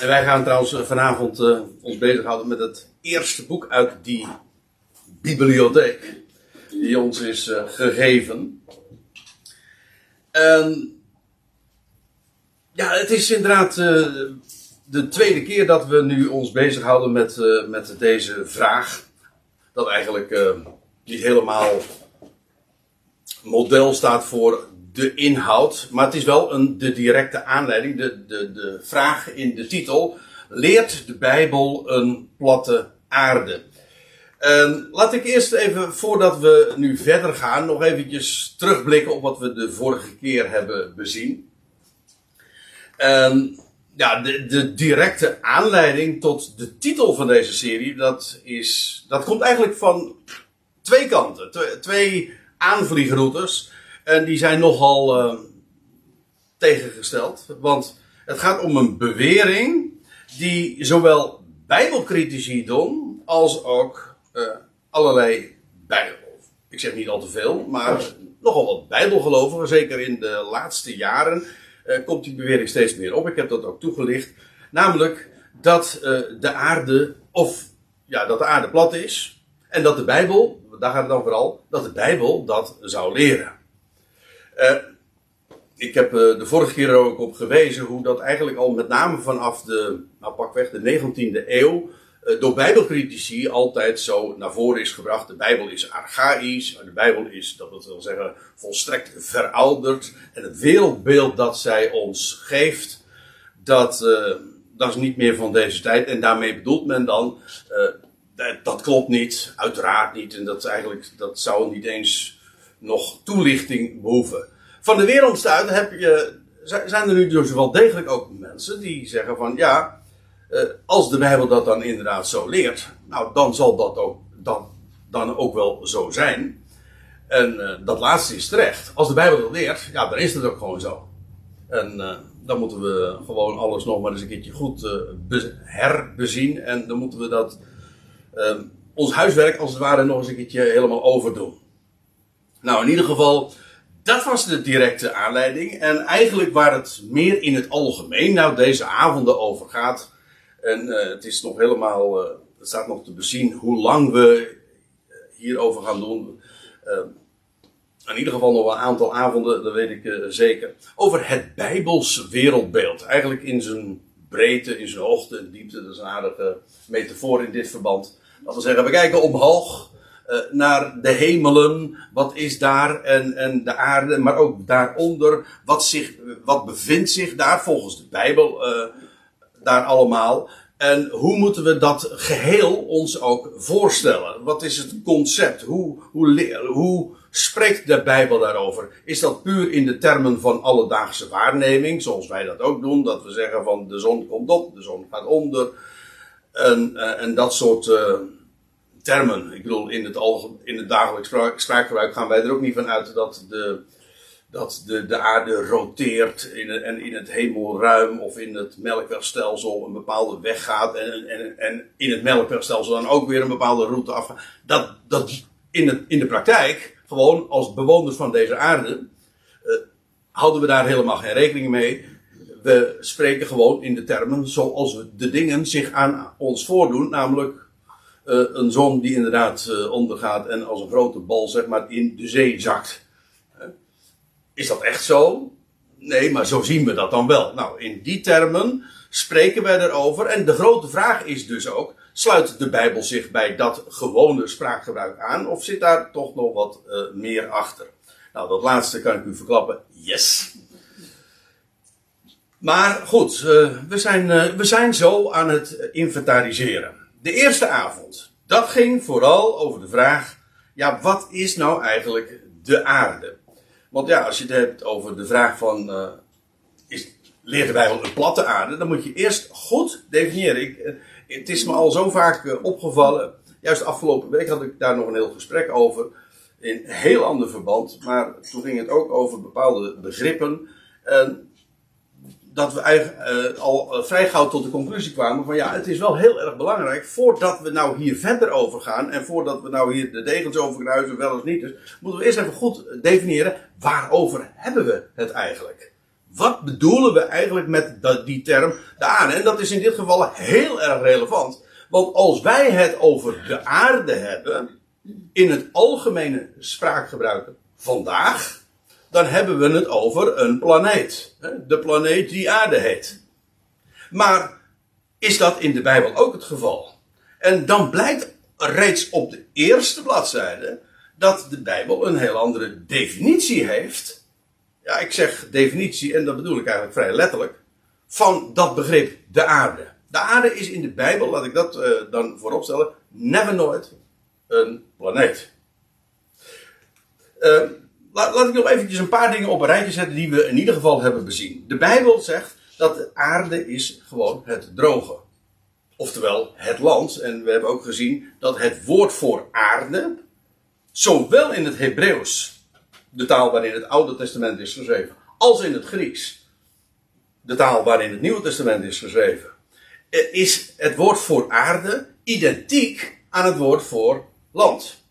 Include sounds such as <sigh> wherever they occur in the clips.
En wij gaan trouwens eh, vanavond uh, ons bezighouden met het eerste boek uit die bibliotheek. Die ons is uh, gegeven. En ja, het is inderdaad de tweede keer dat we nu ons bezighouden met, met deze vraag. Dat eigenlijk niet helemaal model staat voor de inhoud, maar het is wel een, de directe aanleiding, de, de, de vraag in de titel. Leert de Bijbel een platte aarde? En laat ik eerst even, voordat we nu verder gaan, nog eventjes terugblikken op wat we de vorige keer hebben bezien. En ja, de, de directe aanleiding tot de titel van deze serie, dat, is, dat komt eigenlijk van twee kanten. Twee, twee aanvliegroutes. En die zijn nogal uh, tegengesteld. Want het gaat om een bewering die zowel bijbelcritici doen als ook uh, allerlei bijbel. Ik zeg niet al te veel, maar nogal wat bijbelgelovigen, zeker in de laatste jaren, uh, komt die bewering steeds meer op. Ik heb dat ook toegelicht. Namelijk dat de aarde, of ja, dat de aarde plat is. En dat de Bijbel, daar gaat het dan vooral, dat de Bijbel dat zou leren. Uh, ik heb uh, de vorige keer er ook op gewezen hoe dat eigenlijk al met name vanaf de, nou pakweg de 19e eeuw, uh, door bijbelcritici altijd zo naar voren is gebracht. De Bijbel is archaïs, de Bijbel is, dat wil zeggen, volstrekt verouderd. En het wereldbeeld dat zij ons geeft, dat, dat is niet meer van deze tijd. En daarmee bedoelt men dan, dat, dat klopt niet, uiteraard niet. En dat, eigenlijk, dat zou niet eens nog toelichting behoeven. Van de wereldstuit heb je, zijn er nu dus wel degelijk ook mensen die zeggen van ja, eh, als de Bijbel dat dan inderdaad zo leert, nou dan zal dat ook, dan, dan ook wel zo zijn. En uh, dat laatste is terecht. Als de Bijbel dat leert, ja, dan is het ook gewoon zo. En uh, dan moeten we gewoon alles nog maar eens een keertje goed herbezien. En dan moeten we dat, ons huiswerk als het ware nog eens een keertje helemaal overdoen. Nou, in ieder geval, dat was de directe aanleiding. En eigenlijk waar het meer in het algemeen nou deze avonden over gaat. En uh, het is nog helemaal, uh, het staat nog te bezien hoe lang we uh, hierover gaan doen. in ieder geval nog een aantal avonden, dat weet ik zeker. Over het Bijbels wereldbeeld. Eigenlijk in zijn breedte, in zijn hoogte en diepte. Dat is een aardige metafoor in dit verband. Dat wil zeggen, we kijken omhoog naar de hemelen, wat is daar en, en de aarde, maar ook daaronder, wat, zich, wat bevindt zich daar volgens de Bijbel uh, daar allemaal. En hoe moeten we dat geheel ons ook voorstellen? Wat is het concept? Hoe, hoe, hoe spreekt de Bijbel daarover? Is dat puur in de termen van alledaagse waarneming, zoals wij dat ook doen? Dat we zeggen van de zon komt op, de zon gaat onder. En, uh, en dat soort termen. Ik bedoel, in het, in het dagelijks spraakgebruik gaan wij er ook niet van uit dat de, dat de, de aarde roteert in, en in het hemelruim of in het melkwegstelsel een bepaalde weg gaat en, en, en in het melkwegstelsel dan ook weer een bepaalde route afgaat. Dat, dat in, het, in de praktijk, gewoon als bewoners van deze aarde, uh, houden we daar helemaal geen rekening mee. We spreken gewoon in de termen zoals we de dingen zich aan ons voordoen, namelijk uh, een zon die inderdaad uh, ondergaat en als een grote bal zeg maar in de zee zakt. Is dat echt zo? Nee, maar zo zien we dat dan wel. Nou, in die termen spreken wij erover. En de grote vraag is dus ook: sluit de Bijbel zich bij dat gewone spraakgebruik aan? Of zit daar toch nog wat meer achter? Nou, dat laatste kan ik u verklappen. Yes. Maar goed, we, zijn, we zijn zo aan het inventariseren de eerste avond, dat ging vooral over de vraag, ja, wat is nou eigenlijk de aarde? Want ja, als je het hebt over de vraag van, uh, is, de Bijbel een platte aarde? Dan moet je eerst goed definiëren. Ik, uh, het is me al zo vaak uh, opgevallen, juist afgelopen week had ik daar nog een heel gesprek over, in heel ander verband, maar toen ging het ook over bepaalde begrippen. En dat we eigenlijk uh, al uh, vrij gauw tot de conclusie kwamen van ja, het is wel heel erg belangrijk voordat we nou hier verder over gaan en voordat we nou hier de degens over wel eens niet, dus moeten we eerst even goed definiëren waarover hebben we het eigenlijk? Wat bedoelen we eigenlijk met die term de aarde? En dat is in dit geval heel erg relevant. Want als wij het over de aarde hebben, in het algemene spraakgebruik vandaag, dan hebben we het over een planeet. De planeet die aarde heet. Maar is dat in de Bijbel ook het geval? En dan blijkt reeds op de eerste bladzijde dat de Bijbel een heel andere definitie heeft. Ja, ik zeg definitie, en dat bedoel ik eigenlijk vrij letterlijk, van dat begrip de aarde. De aarde is in de Bijbel, laat ik dat uh, dan vooropstellen, never nooit een planeet. Uh, laat, ik nog eventjes een paar dingen op een rijtje zetten die we in ieder geval hebben bezien. De Bijbel zegt dat de aarde is gewoon het droge. Oftewel het land. En we hebben ook gezien dat het woord voor aarde, zowel in het Hebreeuws, de taal waarin het Oude Testament is geschreven, als in het Grieks, de taal waarin het Nieuwe Testament is geschreven, eh, is het woord voor aarde identiek aan het woord voor land.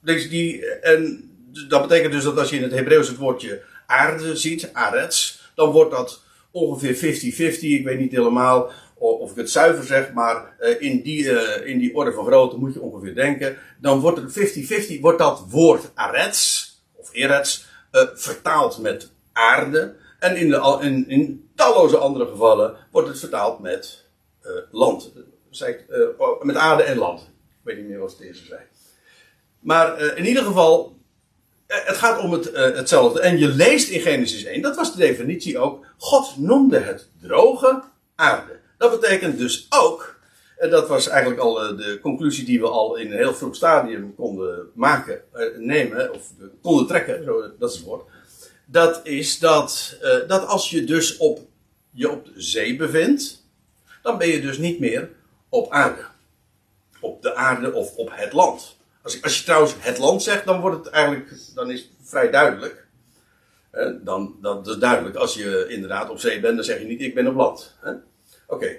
Dus die, en dat betekent dus dat als je in het Hebreeuws het woordje aarde ziet, arets, dan wordt dat ongeveer 50-50. Ik weet niet helemaal of ik het zuiver zeg, maar eh, in die, uh, in die orde van grootte moet je ongeveer denken. Dan wordt het 50-50, wordt dat woord arets, of erets, uh, vertaald met aarde. En in, de, in, in talloze andere gevallen wordt het vertaald met land. Met aarde en land. Ik weet niet meer wat het eerste zei. Maar in ieder geval, het gaat om het, hetzelfde. En je leest in Genesis 1, dat was de definitie ook. God noemde het droge aarde. Dat betekent dus ook, en dat was eigenlijk al eh, de conclusie die we al in een heel vroeg stadium konden maken, eh, nemen, of konden trekken, zo, dat is het woord. Dat is dat, eh, dat als je dus op, je op de zee bevindt, dan ben je dus niet meer op aarde. Op de aarde of op het land. Als, als je trouwens het land zegt, dan wordt het eigenlijk, dan is het vrij duidelijk. dan, dat is duidelijk. Als je inderdaad op zee bent, dan zeg je niet ik ben op land. Oké.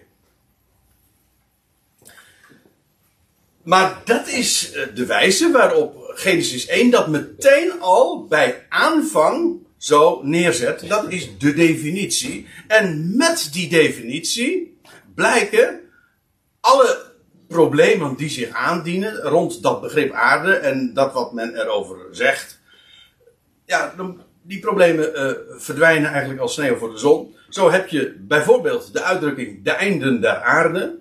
Maar dat is eh, de wijze waarop Genesis 1 dat meteen al bij aanvang zo neerzet. Dat is de definitie. En met die definitie blijken alle problemen die zich aandienen rond dat begrip aarde en dat wat men erover zegt. Ja, die problemen uh, verdwijnen eigenlijk als sneeuw voor de zon. Zo heb je bijvoorbeeld de uitdrukking de einden der aarde.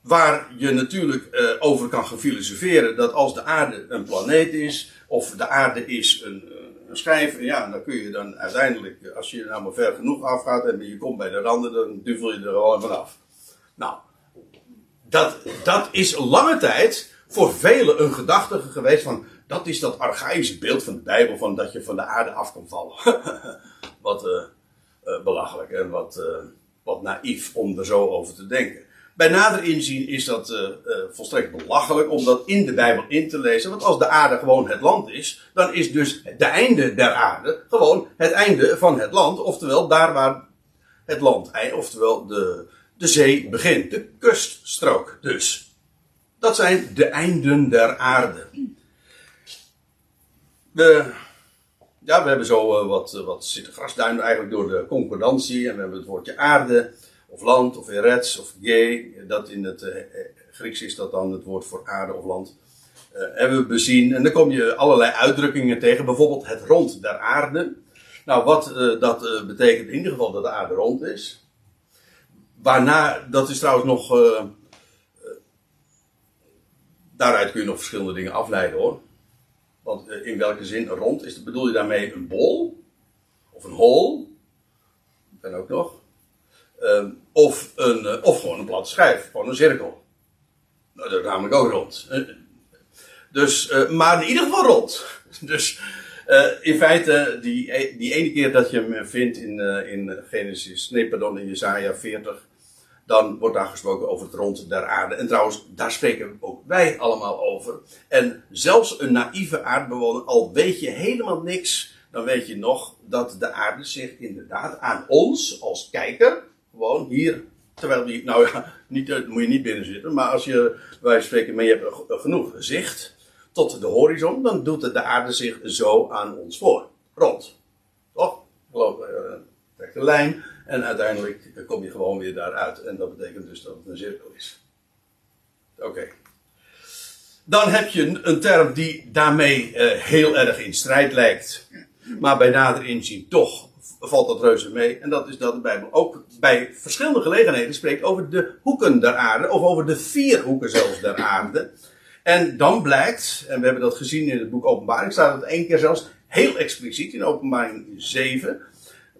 Waar je natuurlijk uh, over kan gefilosoferen dat als de aarde een planeet is, of de aarde is een, uh, een schijf, ja, dan kun je dan uiteindelijk, als je nou maar ver genoeg afgaat en je komt bij de randen, dan duvel je er gewoon vanaf. Nou, dat, dat is lange tijd voor velen een gedachte geweest van, dat is dat archaïsche beeld van de Bijbel, van dat je van de aarde af kan vallen. <laughs> wat uh, uh, belachelijk en wat, uh, wat naïef om er zo over te denken. Bij nader inzien is dat volstrekt belachelijk om dat in de Bijbel in te lezen. Want als de aarde gewoon het land is, dan is dus het einde der aarde gewoon het einde van het land. Oftewel daar waar het land, oftewel de, de zee begint. De kuststrook dus. Dat zijn de einden der aarde. We, ja, we hebben zo uh, wat, uh, wat zitten grasduinen eigenlijk door de concordantie. En we hebben het woordje aarde, of land, of erets, of ge. Dat in het Grieks is dat dan het woord voor aarde of land. hebben we bezien. En dan kom je allerlei uitdrukkingen tegen. Bijvoorbeeld het rond der aarde. Nou, wat dat betekent in ieder geval dat de aarde rond is. Waarna, dat is trouwens nog. daaruit kun je nog verschillende dingen afleiden hoor. Want eh, in welke zin rond is? Bedoel je daarmee een bol? Of een hol? Kan ook nog. Ehm, of, een, eh, of gewoon een platte schijf, gewoon een cirkel. Nou, dat is namelijk ook rond. Eh, dus, maar in ieder geval rond. <laughs> Dus in feite, die, die ene keer dat je hem vindt in, in Genesis, nee pardon, in Jesaja 40, dan wordt daar gesproken over het rond der aarde. En trouwens, daar spreken ook wij allemaal over. En zelfs een naïeve aardbewoner, al weet je helemaal niks, dan weet je nog dat de aarde zich inderdaad aan ons als kijker, gewoon hier, terwijl die, nou ja, niet, dat moet je niet binnen zitten, maar als je, wij spreken, maar je hebt genoeg zicht tot de horizon, dan doet de aarde zich zo aan ons voor. Rond. Toch? Geloof, uh, de lijn en uiteindelijk kom je gewoon weer daaruit. En dat betekent dus dat het een cirkel is. Oké. Dan heb je een term die daarmee uh, heel erg in strijd lijkt. Maar bij nader inzien toch valt dat reuze mee. En dat is dat de Bijbel ook bij verschillende gelegenheden spreekt over de hoeken der aarde. Of over de vier hoeken zelfs der aarde. En dan blijkt, en we hebben dat gezien in het boek Openbaring, staat het één keer zelfs heel expliciet in Openbaring 7.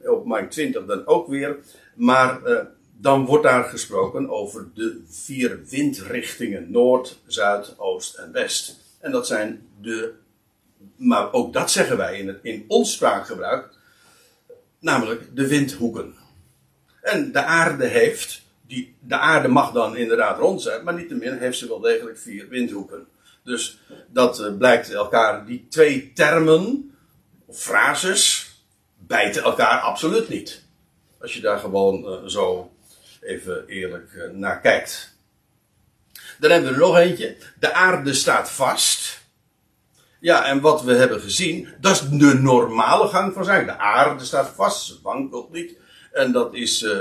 Openbaring 20 dan ook weer. Maar uh, dan wordt daar gesproken over de vier windrichtingen: Noord, Zuid, Oost en West. En dat zijn de. Maar ook dat zeggen wij in, het, in ons spraakgebruik, namelijk de windhoeken. En de aarde heeft, die, de aarde mag dan inderdaad rond zijn, maar niettemin heeft ze wel degelijk vier windhoeken. Dus dat uh, blijkt elkaar, die twee termen, of frases, bijten elkaar absoluut niet. Als je daar gewoon uh, zo even eerlijk uh, naar kijkt. Dan hebben we er nog eentje. De aarde staat vast. Ja, en wat we hebben gezien, dat is de normale gang van zaken. De aarde staat vast, ze wankelt niet. En dat is uh,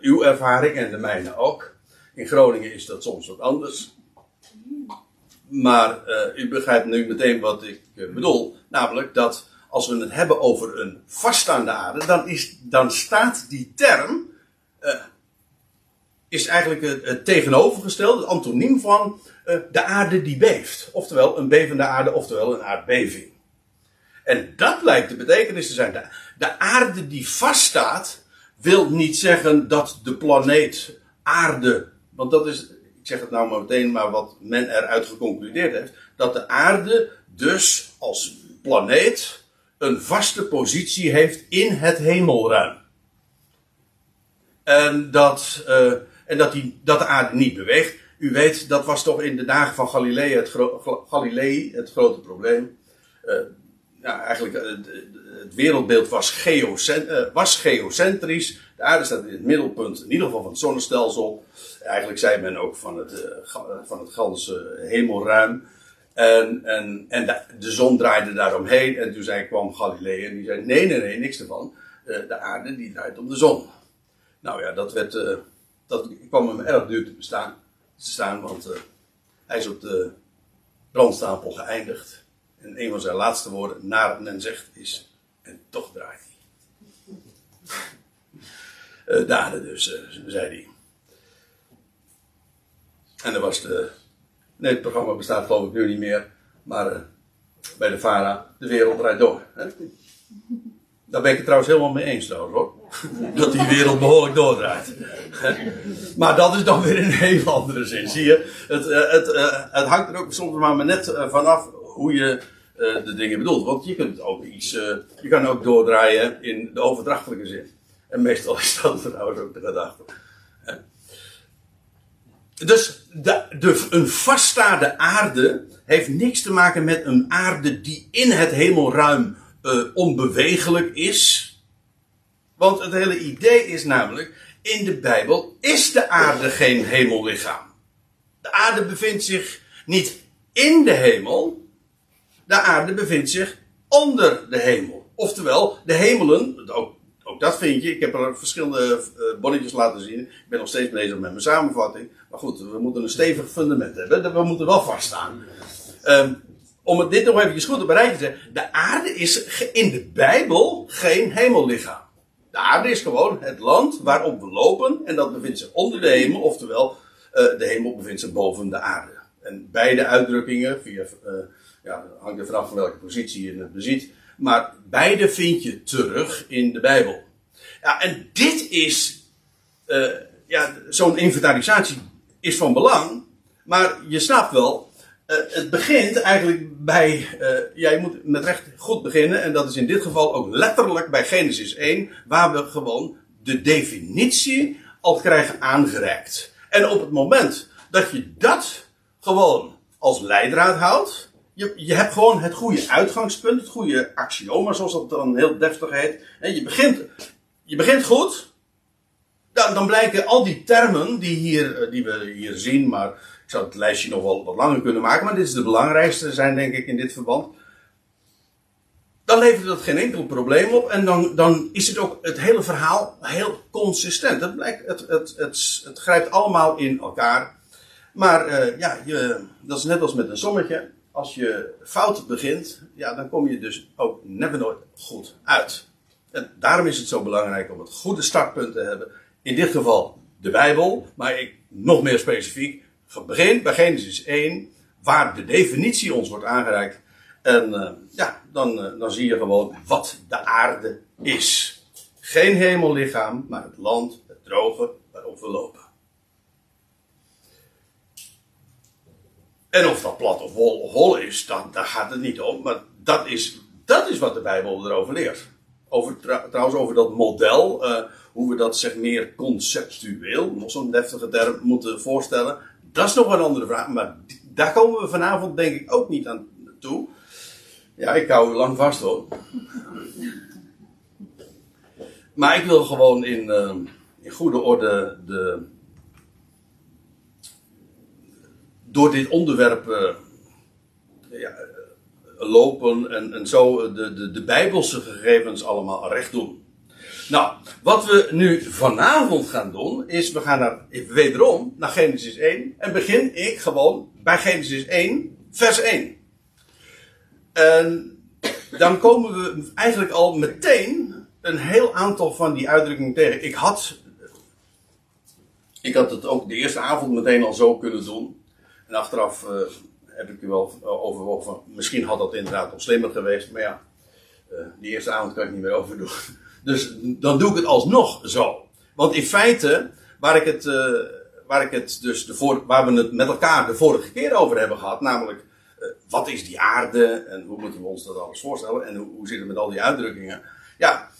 uw ervaring en de mijne ook. In Groningen is dat soms wat anders. Maar u begrijpt nu meteen wat ik bedoel. Namelijk dat als we het hebben over een vaststaande aarde, dan, is, dan staat die term. is eigenlijk het, het tegenovergestelde, het antoniem van de aarde die beeft. Oftewel een bevende aarde, oftewel een aardbeving. En dat lijkt de betekenis te zijn. De, de aarde die vaststaat, wil niet zeggen dat de planeet aarde, want dat is, ik zeg het nou maar meteen, maar wat men eruit geconcludeerd heeft, dat de aarde dus als planeet een vaste positie heeft in het hemelruim. En dat, uh, en dat, die, dat de aarde niet beweegt. U weet, dat was toch in de dagen van Galilei het, Galilei het grote probleem. Uh, ja, eigenlijk, uh, het wereldbeeld was, geocent was geocentrisch. De aarde staat in het middelpunt, in ieder geval van het zonnestelsel. Eigenlijk zei men ook van het, van het ganse hemelruim. En, en, en de, de, zon draaide daaromheen. En toen zei, kwam Galilei en die zei: Nee, nee, nee, niks ervan. de aarde die draait om de zon. Nou ja, dat, werd, dat kwam hem erg duur te bestaan te staan, want uh, hij is op de brandstapel geëindigd. En een van zijn laatste woorden, naar men zegt, is: En toch draait hij. Uh, daden dus, zei hij. En er was de. Nee, het programma bestaat geloof ik nu niet meer. Maar bij de VARA, de wereld draait door. Hè? Daar ben ik het trouwens helemaal mee eens trouwens hoor. <laughs> Dat die wereld behoorlijk doordraait. <laughs> Maar dat is dan weer in een heel andere zin. Zie je? Het, eh, het, eh, het hangt er ook soms maar net eh, vanaf hoe je de dingen bedoelt. Want je kunt ook iets, je kan ook doordraaien in de overdrachtelijke zin. En meestal is dat <laughs> trouwens ook de gedachte. Dus de, een vaststaande aarde heeft niks te maken met een aarde die in het hemelruim uh, onbewegelijk is. Want het hele idee is namelijk, in de Bijbel is de aarde geen hemellichaam. De aarde bevindt zich niet in de hemel, de aarde bevindt zich onder de hemel. Oftewel, de hemelen, ook, ook dat vind je, ik heb er verschillende uh, bonnetjes laten zien. Ik ben nog steeds bezig met mijn samenvatting. Maar goed, we moeten een stevig fundament hebben, we moeten wel vaststaan. Um, om dit nog even goed te zeggen. De aarde is in de Bijbel geen hemellichaam. De aarde is gewoon het land waarop we lopen. En dat bevindt zich onder de hemel. Oftewel, uh, de hemel bevindt zich boven de aarde. En beide uitdrukkingen, via, uh, ja, hangt er vanaf van welke positie je het beziet. Maar beide vind je terug in de Bijbel. Ja, en dit is, uh, ja, zo'n inventarisatie is van belang. Maar je snapt wel, uh, het begint eigenlijk bij, jij moet met recht goed beginnen, en dat is in dit geval ook letterlijk bij Genesis 1, waar we gewoon de definitie al krijgen aangereikt. En op het moment dat je dat gewoon als leidraad houdt, je, je hebt gewoon het goede uitgangspunt, het goede axioma, zoals dat dan heel deftig heet. En je begint, je begint goed, dan, dan blijken al die termen die, hier, eh, die we hier zien, maar ik zou het lijstje nog wel wat langer kunnen maken, maar dit is de belangrijkste zijn denk ik in dit verband. dan levert dat geen enkel probleem op. En dan, dan is het ook het hele verhaal heel consistent. Het, blijkt, het, het, het, het grijpt allemaal in elkaar. Maar uh, ja, je, dat is net als met een sommetje. Als je fout begint, ja, dan kom je dus ook never nooit goed uit. En daarom is het zo belangrijk om het goede startpunt te hebben. In dit geval de Bijbel, maar ik, nog meer specifiek. Begin bij Genesis 1, waar de definitie ons wordt aangereikt. En uh, ja, dan, uh, dan zie je gewoon wat de aarde is. Geen hemellichaam, maar het land, het droge waarop we lopen. En of dat plat of hol, hol is, dan, daar gaat het niet om. Maar dat is, dat is wat de Bijbel erover leert. Over, trouwens, over dat model, uh, hoe we dat zeg meer conceptueel, nog zo'n deftige term, moeten voorstellen. Dat is nog een andere vraag, maar daar komen we vanavond denk ik ook niet aan toe. Ja, ik hou lang vast hoor. Maar ik wil gewoon in, uh, in goede orde de, door dit onderwerp uh, ja, lopen en, en zo de, de, de bijbelse gegevens allemaal recht doen. Nou, wat we nu vanavond gaan doen, is we gaan naar, wederom naar Genesis 1 en begin ik gewoon bij Genesis 1, vers 1. En dan komen we eigenlijk al meteen een heel aantal van die uitdrukkingen tegen. Ik had, ik had het ook de eerste avond meteen al zo kunnen doen. En achteraf uh, heb ik u wel overwogen misschien had dat inderdaad nog slimmer geweest. Maar ja, uh, die eerste avond kan ik niet meer overdoen. <laughs> Dus dan doe ik het alsnog zo. Want in feite, waar ik het, uh, waar ik het dus de voor, waar we het met elkaar de vorige keer over hebben gehad, namelijk wat is die aarde en hoe moeten we ons dat alles voorstellen en hoe, hoe zit het met al die uitdrukkingen. Ja,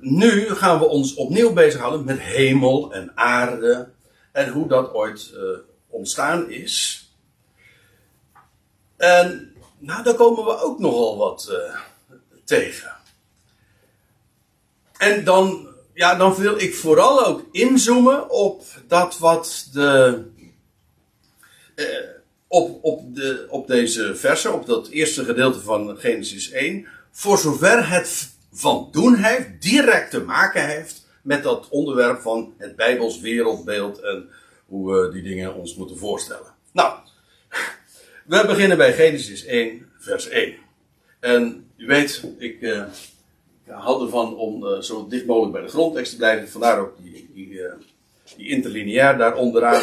nu gaan we ons opnieuw bezighouden met hemel en aarde en hoe dat ooit ontstaan is. En nou, daar komen we ook nogal wat tegen. En dan, ja, dan wil ik vooral ook inzoomen op dat wat de. Eh, op, op, de, op deze versen, op dat eerste gedeelte van Genesis 1. Voor zover het van doen heeft, direct te maken heeft met dat onderwerp van het Bijbels wereldbeeld en hoe we die dingen ons moeten voorstellen. Nou, <laughs> we beginnen bij Genesis 1, vers 1. En u weet, ik. Uh, hou ervan om uh, zo dicht mogelijk bij de grondtekst te blijven. Vandaar ook die, die, uh, die interlineair daar onderaan.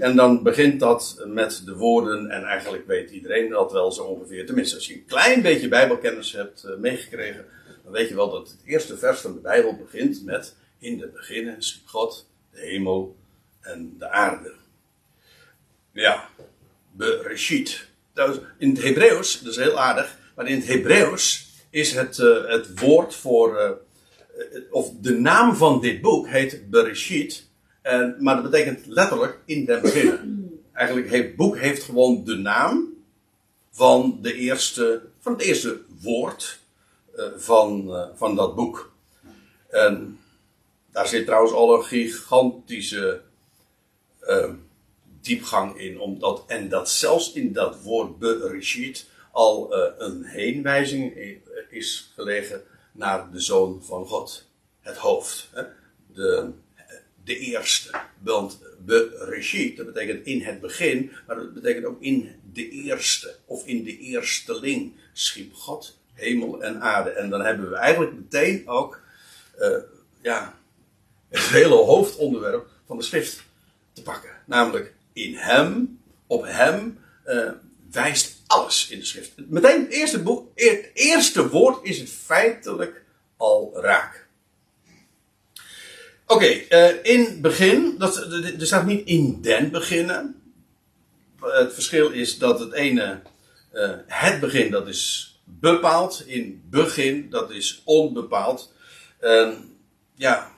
En dan begint dat met de woorden, en eigenlijk weet iedereen dat wel zo ongeveer. Tenminste, als je een klein beetje Bijbelkennis hebt meegekregen, dan weet je wel dat het eerste vers van de Bijbel begint met: In de beginnen schiep God de hemel en de aarde. Ja, bereshit. In het Hebreeuws, dat is heel aardig, maar in het Hebreeuws is het, uh, het woord voor, uh, of de naam van dit boek heet Bereshit. En, maar dat betekent letterlijk in den beginnen. <clears throat> Eigenlijk heeft het boek heeft gewoon de naam van, de eerste, van het eerste woord van, van dat boek. En daar zit trouwens al een gigantische diepgang in. Omdat, en dat zelfs in dat woord Bereshit al uh, een heenwijzing is gelegen naar de Zoon van God. Het hoofd. Hè? De, de eerste. Want bereshit, dat betekent in het begin, maar dat betekent ook in de eerste. Of in de eersteling schiep God hemel en aarde. En dan hebben we eigenlijk meteen ook uh, ja, het hele hoofdonderwerp van de schrift te pakken. Namelijk in hem, op hem, uh, wijst alles in de schrift. Meteen het eerste, boek, het eerste woord is het feitelijk al raak. Oké, okay, uh, in begin, dat, er staat niet in den beginnen. Het verschil is dat het ene, uh, het begin, dat is bepaald. In begin, dat is onbepaald. Uh, ja,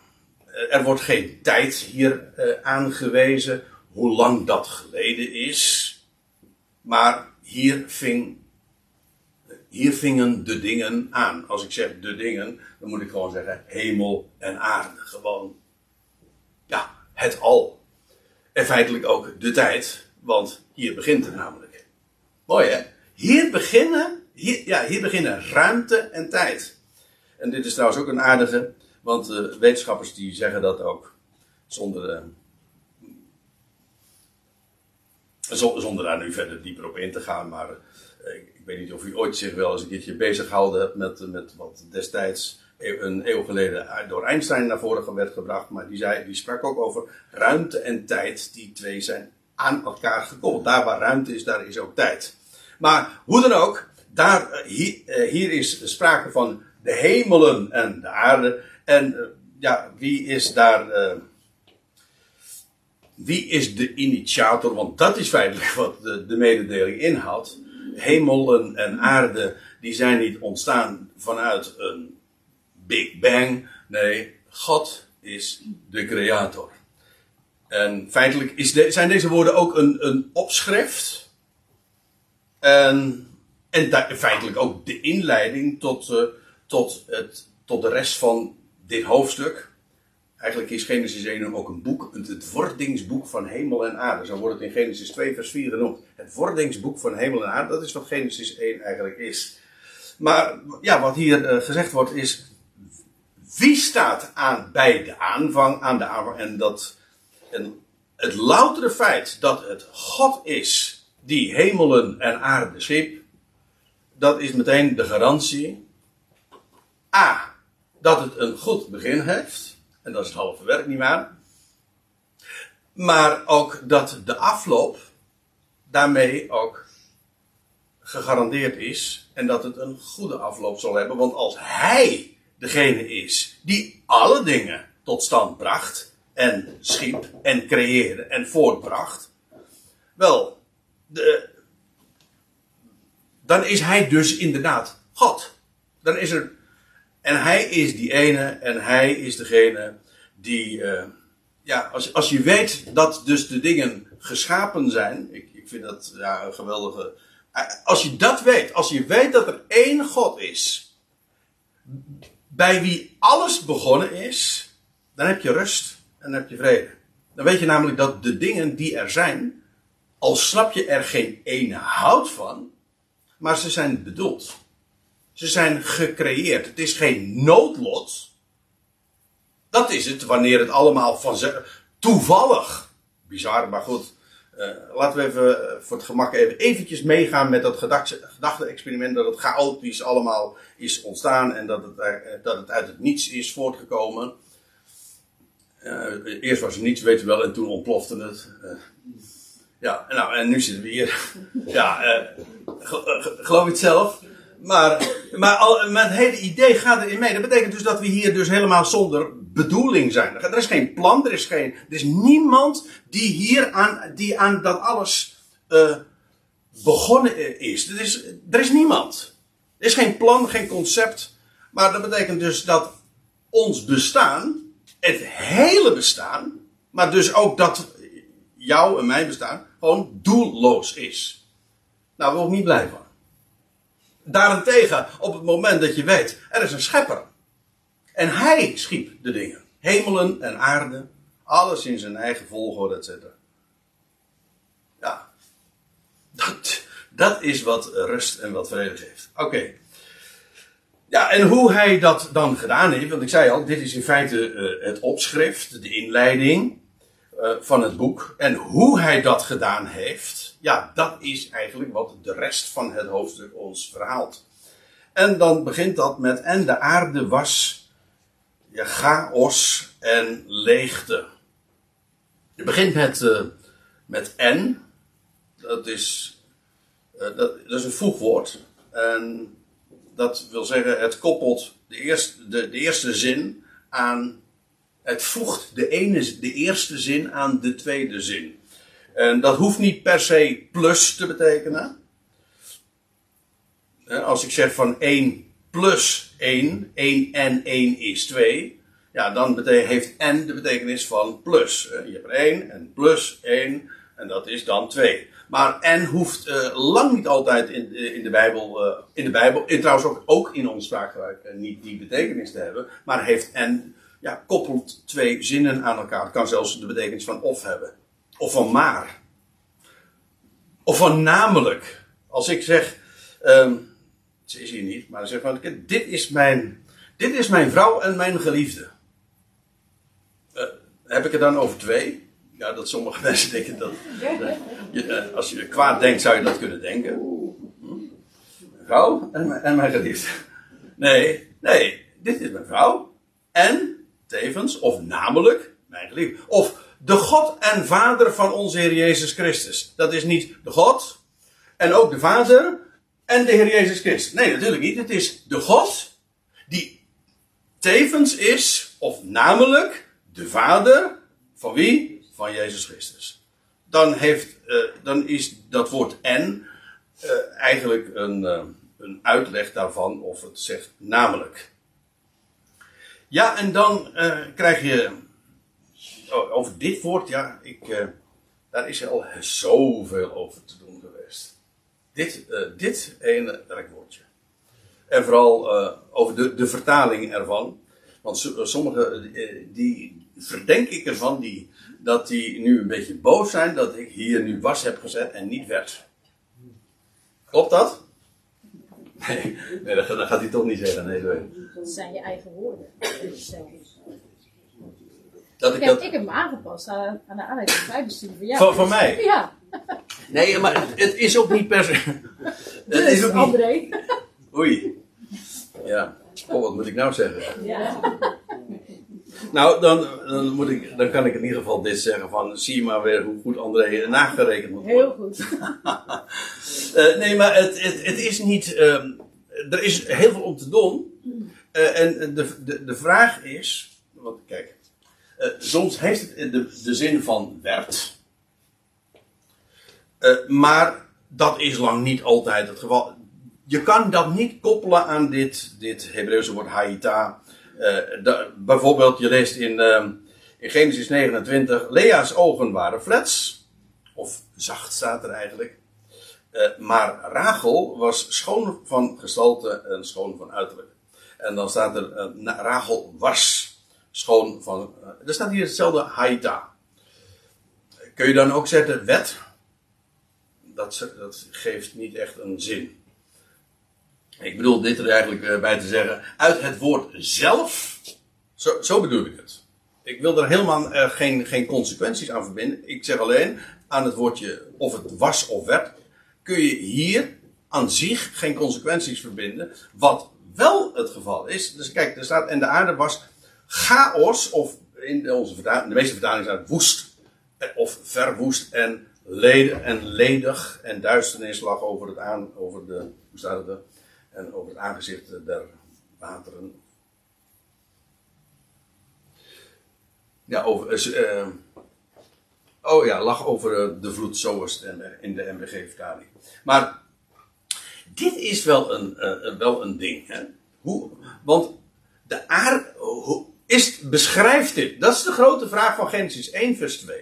er wordt geen tijd hier uh, aangewezen, hoe lang dat geleden is. Maar hier, hier vingen de dingen aan. Als ik zeg de dingen, dan moet ik gewoon zeggen hemel en aarde. Gewoon, ja, het al. En feitelijk ook de tijd, want hier begint het namelijk. Mooi hè? Hier beginnen ja, hier beginnen ruimte en tijd. En dit is trouwens ook een aardige, want uh, wetenschappers die zeggen dat ook. Zonder, uh, zonder daar nu verder dieper op in te gaan, maar uh, ik weet niet of u ooit zich wel eens een keertje bezig hebt met, met wat destijds een eeuw geleden door Einstein naar voren werd gebracht. Maar die, zei, die sprak ook over ruimte en tijd. Die twee zijn aan elkaar gekoppeld. Daar waar ruimte is, daar is ook tijd. Maar hoe dan ook, daar, eh, hier, eh, hier is sprake van de hemelen en de aarde. En eh, ja, wie is daar. wie is de initiator? Want dat is feitelijk wat de, de mededeling inhoudt. Hemelen en aarde, die zijn niet ontstaan vanuit een Big Bang. Nee, God is de creator. En feitelijk is zijn deze woorden ook een, een opschrift. En, en feitelijk ook de inleiding tot, uh, tot, het, tot de rest van dit hoofdstuk. Eigenlijk is Genesis 1 ook een boek, het wordingsboek van hemel en aarde. Zo wordt het in Genesis 2 vers 4 genoemd. Het wordingsboek van hemel en aarde, dat is wat Genesis 1 eigenlijk is. Maar ja, wat hier uh, gezegd wordt is, wie staat aan bij de aanvang, aan de en dat en het loutere feit dat het God is die hemelen en aarde schiep, dat is meteen de garantie. A. Dat het een goed begin heeft. En dat is het halve werk niet waar. Maar ook dat de afloop daarmee ook gegarandeerd is. En dat het een goede afloop zal hebben. Want als hij degene is die alle dingen tot stand bracht en schiep en creëerde en voortbracht. Wel, de, dan is hij dus inderdaad God. Dan is er, en hij is die ene en hij is degene die, uh, ja, als, als je weet dat dus de dingen geschapen zijn, ik, ik vind dat ja, een geweldige, als je dat weet, als je weet dat er één God is, bij wie alles begonnen is, dan heb je rust en dan heb je vrede. Dan weet je namelijk dat de dingen die er zijn, al snap je er geen ene hout van, maar ze zijn bedoeld. Ze zijn gecreëerd. Het is geen noodlot. Dat is het wanneer het allemaal van toevallig. Bizar, maar goed. Uh, laten we even uh, voor het gemak even eventjes meegaan met dat gedachte-experiment. Dat het chaotisch allemaal is ontstaan en dat het, uh, dat het uit het niets is voortgekomen. Eerst was er niets, weten we wel, en toen ontplofte het. Ja, nou, en nu zitten we hier. <laughs> ja, geloof het zelf? Maar, maar, al, het hele idee gaat erin mee. Dat betekent dus dat we hier dus helemaal zonder bedoeling zijn. Er is geen plan, er is, geen, er is niemand die hier aan, die aan dat alles begonnen is. Er, is. er is niemand. Er is geen plan, geen concept. Maar dat betekent dus dat ons bestaan het hele bestaan, maar dus ook dat jouw en mijn bestaan gewoon doelloos is. Nou, daar word ik niet blij van. Daarentegen, op het moment dat je weet, er is een schepper. En hij schiep de dingen. Hemelen en aarde, alles in zijn eigen volgorde, etc. Ja, dat, dat is wat rust en wat vrede geeft. Oké. Ja, en hoe hij dat dan gedaan heeft, want ik zei al, dit is in feite uh, het opschrift, de inleiding uh, van het boek. En hoe hij dat gedaan heeft, ja, dat is eigenlijk wat de rest van het hoofdstuk ons verhaalt. En dan begint dat met, en de aarde was ja, chaos en leegte. Je begint met, uh, met en, dat is, dat, dat is een voegwoord. En dat wil zeggen, het koppelt de eerste, de eerste zin aan. Het voegt de, ene, de eerste zin aan de tweede zin. En dat hoeft niet per se plus te betekenen. Als ik zeg van 1 plus 1, 1 en 1 is 2, ja, dan heeft n de betekenis van plus. Je hebt er 1 en plus 1 en dat is dan 2. Maar en hoeft uh, lang niet altijd in, eh, in de Bijbel, uh, in de Bijbel, en trouwens ook, ook in ons spraakgebruik, niet die betekenis te hebben, maar heeft en ja, koppelt twee zinnen aan elkaar. Het kan zelfs de betekenis van of hebben. Of van maar. Of van namelijk. Als ik zeg, um, Ze is hier niet, maar zegt van, dit is mijn, dit is mijn vrouw en mijn geliefde. Uh, heb ik het dan over twee? Ja, dat sommige <laughs> mensen denken dat. je, als je kwaad denkt, zou je dat kunnen denken. Hm? Vrouw en, en mijn geliefde. Nee, nee, dit is mijn vrouw. En tevens, of namelijk, mijn geliefde. Of de God en Vader van onze Heer Jezus Christus. Dat is niet de God en ook de Vader en de Heer Jezus Christus. Nee, natuurlijk niet. Het is de God die tevens is, of namelijk de Vader van wie? Van Jezus Christus. Dan, heeft, uh, dan is dat woord en uh, eigenlijk een, uh, een uitleg daarvan, of het zegt namelijk. Ja, en dan krijg je oh, over dit woord, ja, ik, daar is al zoveel over te doen geweest. Dit, dit ene werkwoordje. En vooral over de, de vertaling ervan. Want sommigen die verdenk ik ervan die, dat die nu een beetje boos zijn dat ik hier nu was heb gezet en niet werd. Klopt dat? <laughs> Nee, nee dat, gaat hij toch niet zeggen. Nee, Dat zijn je eigen woorden. Dat ik, dat... ik heb hem aangepast aan, aan de aanleiding van Bijbelstudie van jou. Van, van mij? <laughs> Ja. Nee, maar het, het is ook niet per se... <laughs> Het is ook André. Niet... Oei. Ja. Oh, wat moet ik nou zeggen? Ja. Nou, dan, dan, moet ik, dan kan ik in ieder geval dit zeggen van, zie je maar weer hoe goed André nagerekend moet worden. Heel goed. uh, <laughs> nee, maar het, het, het is niet, uh, er is heel veel om te doen. Uh, en de, de, de vraag is, want kijk, soms heeft het de, de zin van werd. maar dat is lang niet altijd het geval. Je kan dat niet koppelen aan dit, dit Hebreeuwse woord haita uh, bijvoorbeeld, je leest in, uh, in Genesis 29, Lea's ogen waren flats. Of zacht staat er eigenlijk. Uh, maar Rachel was schoon van gestalte en schoon van uiterlijk. En dan staat er, Rachel was schoon van. er staat hier hetzelfde haita. Kun je dan ook zetten wet? Dat, dat geeft niet echt een zin. Ik bedoel dit er eigenlijk eh, bij te zeggen. Uit het woord zelf. Zo, zo bedoel ik het. Ik wil er helemaal uh, geen, geen consequenties aan verbinden. Ik zeg alleen aan het woordje of het was of werd. Kun je hier aan zich geen consequenties verbinden. Wat wel het geval is. Dus kijk, er staat. En de aarde was chaos. Of in onze de meeste vertalingen staat woest. Eh, of verwoest en, ledig en ledig. En duisternis lag over het aan. Over de. Hoe staat het en over het aangezicht der wateren. Ja, over, uh, oh ja, lag over de vloed, zo in de MBG-vertaling. Maar dit is wel een, wel een ding. Hè? Hoe, want de aarde is, beschrijft dit. Dat is de grote vraag van Genesis 1, vers 2.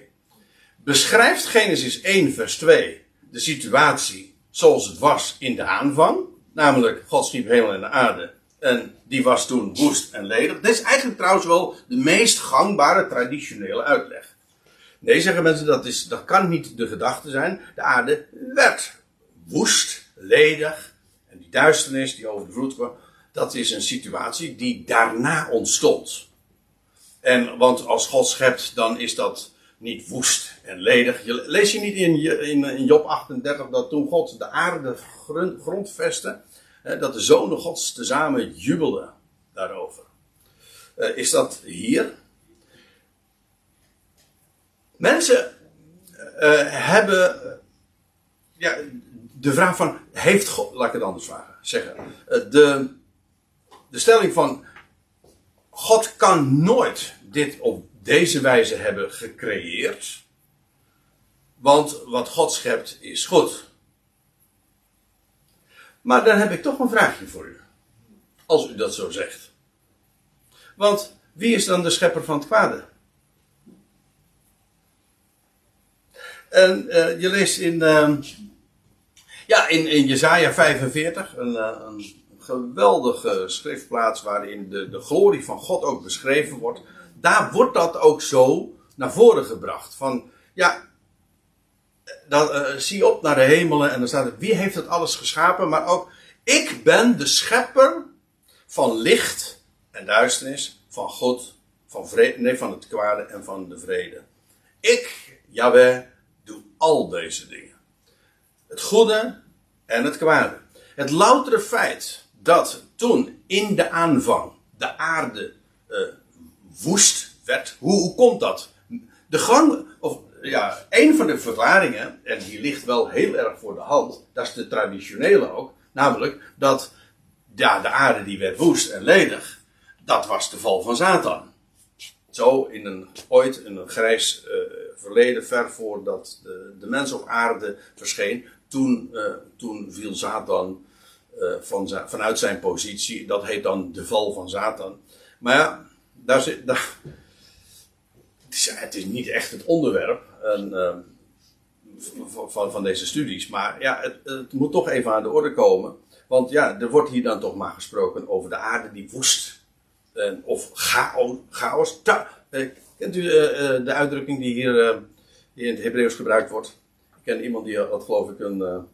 Beschrijft Genesis 1, vers 2 de situatie zoals het was in de aanvang? Namelijk, God schiep hemel en de aarde. En die was toen woest en ledig. Dit is eigenlijk trouwens wel de meest gangbare traditionele uitleg. Nee, zeggen mensen, dat, is, dat kan niet de gedachte zijn. De aarde werd woest, ledig. En die duisternis die over de vloed kwam, dat is een situatie die daarna ontstond. En want als God schept, dan is dat niet woest en ledig. Lees je niet in, in, Job 38 dat toen God de aarde grond, grondvestte, dat de zonen gods tezamen jubelden daarover. Uh, is dat hier? Mensen uh, hebben ja, de vraag van, heeft God, laat ik het anders vragen, zeggen. Uh, de, de stelling van, God kan nooit dit op deze wijze hebben gecreëerd. Want wat God schept is goed. Maar dan heb ik toch een vraagje voor u. Als u dat zo zegt. Want wie is dan de schepper van het kwade? En uh, je leest in, uh, ja, in, in Jezaja 45, een, uh, een geweldige schriftplaats waarin de, de glorie van God ook beschreven wordt. Daar wordt dat ook zo naar voren gebracht. Van, ja, dan uh, zie op naar de hemelen en dan staat er, wie heeft dat alles geschapen? Maar ook Ik ben de schepper van licht en duisternis, van God, van, vrede, nee, van het kwade en van de vrede. Ik, Yahweh, doe al deze dingen. Het goede en het kwade. Het loutere feit dat toen in de aanvang de aarde uh, woest werd. Hoe, hoe komt dat? De gang, of ja, een van de verklaringen, en die ligt wel heel erg voor de hand, dat is de traditionele ook, namelijk dat ja, de aarde die werd woest en ledig, dat was de val van Satan. Zo in een, ooit een grijs uh, verleden, ver voordat de, de mens op aarde verscheen, toen, uh, toen viel Satan van zijn, vanuit zijn positie. Dat heet dan de val van Satan. Maar ja, daar zit, daar, het, is, het is niet echt het onderwerp en, uh, van, van deze studies. Maar ja, het, het, moet toch even aan de orde komen. Want ja, er wordt hier dan toch maar gesproken over de aarde die woest. of chaos. Ta, kent u de uitdrukking die hier die in het Hebreeuws gebruikt wordt? ken iemand die had geloof ik een.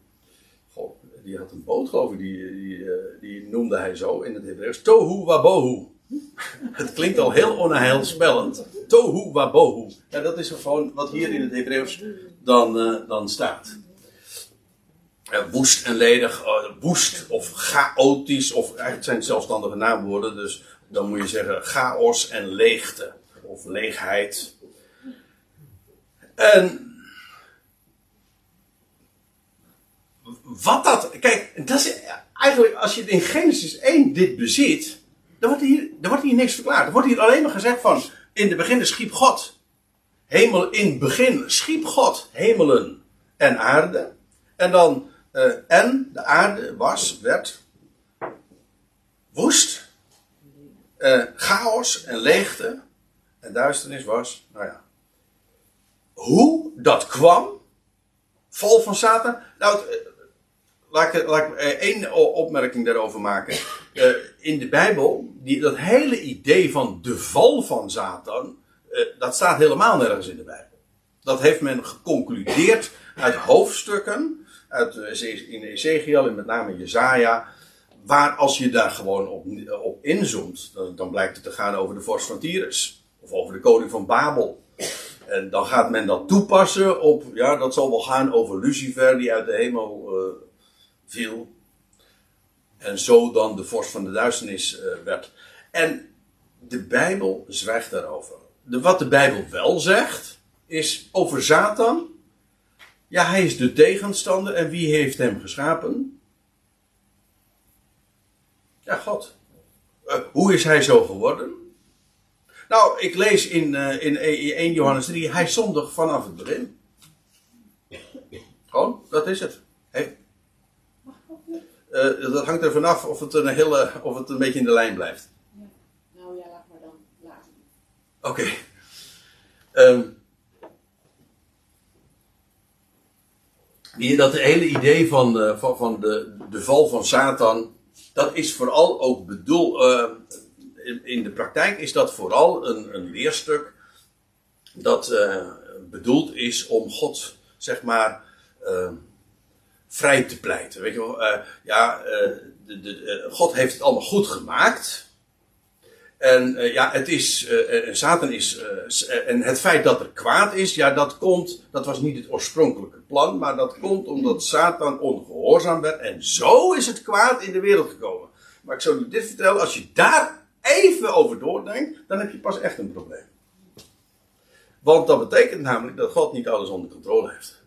Die had een boot geloof ik, die, die, uh, die noemde hij zo in het Hebreeuws. Tohu wabohu. <laughs> het klinkt al heel onheilspellend. Tohu wabohu. Ja, dat is gewoon wat hier in het Hebreeuws dan, uh, dan staat. woest en ledig, woest of chaotisch, of eigenlijk zijn het zelfstandige naamwoorden, dus dan moet je zeggen chaos en leegte, of leegheid. En wat dat. Kijk, dat is eigenlijk als je in Genesis 1 dit beziet. Dan wordt, hier, dan wordt hier niks verklaard. Er wordt hier alleen maar gezegd van. In de begin schiep God. Hemel, in het begin schiep God hemelen en aarde. En dan. Uh, en de aarde was, werd. woest. Uh, chaos en leegte. En duisternis was. Nou ja. Hoe dat kwam. Vol van Satan. Nou, laat ik, laat eh, één opmerking daarover maken. Uh, in de Bijbel, die, dat hele idee van de val van Satan, uh, dat staat helemaal nergens in de Bijbel. Dat heeft men geconcludeerd uit hoofdstukken, uit, in Ezekiel en met name Jezaja, waar als je daar gewoon op, inzoomt, dan, blijkt het te gaan over de vorst van Tyrus, of over de koning van Babel. En dan gaat men dat toepassen op, ja, dat zal wel gaan over Lucifer die uit de hemel viel. En zo dan de vorst van de duisternis uh, werd. En de Bijbel zwijgt daarover. De, wat de Bijbel wel zegt, is over Satan. Ja, hij is de tegenstander. En wie heeft hem geschapen? Ja, God. Uh, hoe is hij zo geworden? Nou, ik lees in, uh, in 1 Johannes 3, hij zondig vanaf het begin. Gewoon, dat is het. Uh, dat hangt er vanaf of het een hele, of het een beetje in de lijn blijft. Ja. Nou ja, laat maar dan laten. Oké. Okay. Um, dat hele idee van, uh, van, van de, de val van Satan, dat is vooral ook bedoeld. Uh, in, in, de praktijk is dat vooral een, een leerstuk dat bedoeld is om God, zeg maar vrij te pleiten. Weet je wel, uh, ja, uh, de, de, uh, God heeft het allemaal goed gemaakt. En ja, het is, Satan is, en het feit dat er kwaad is, ja, dat komt, dat was niet het oorspronkelijke plan, maar dat komt omdat Satan ongehoorzaam werd en zo is het kwaad in de wereld gekomen. Maar ik zou je dit vertellen, als je daar even over doordenkt, dan heb je pas echt een probleem. Want dat betekent namelijk dat God niet alles onder controle heeft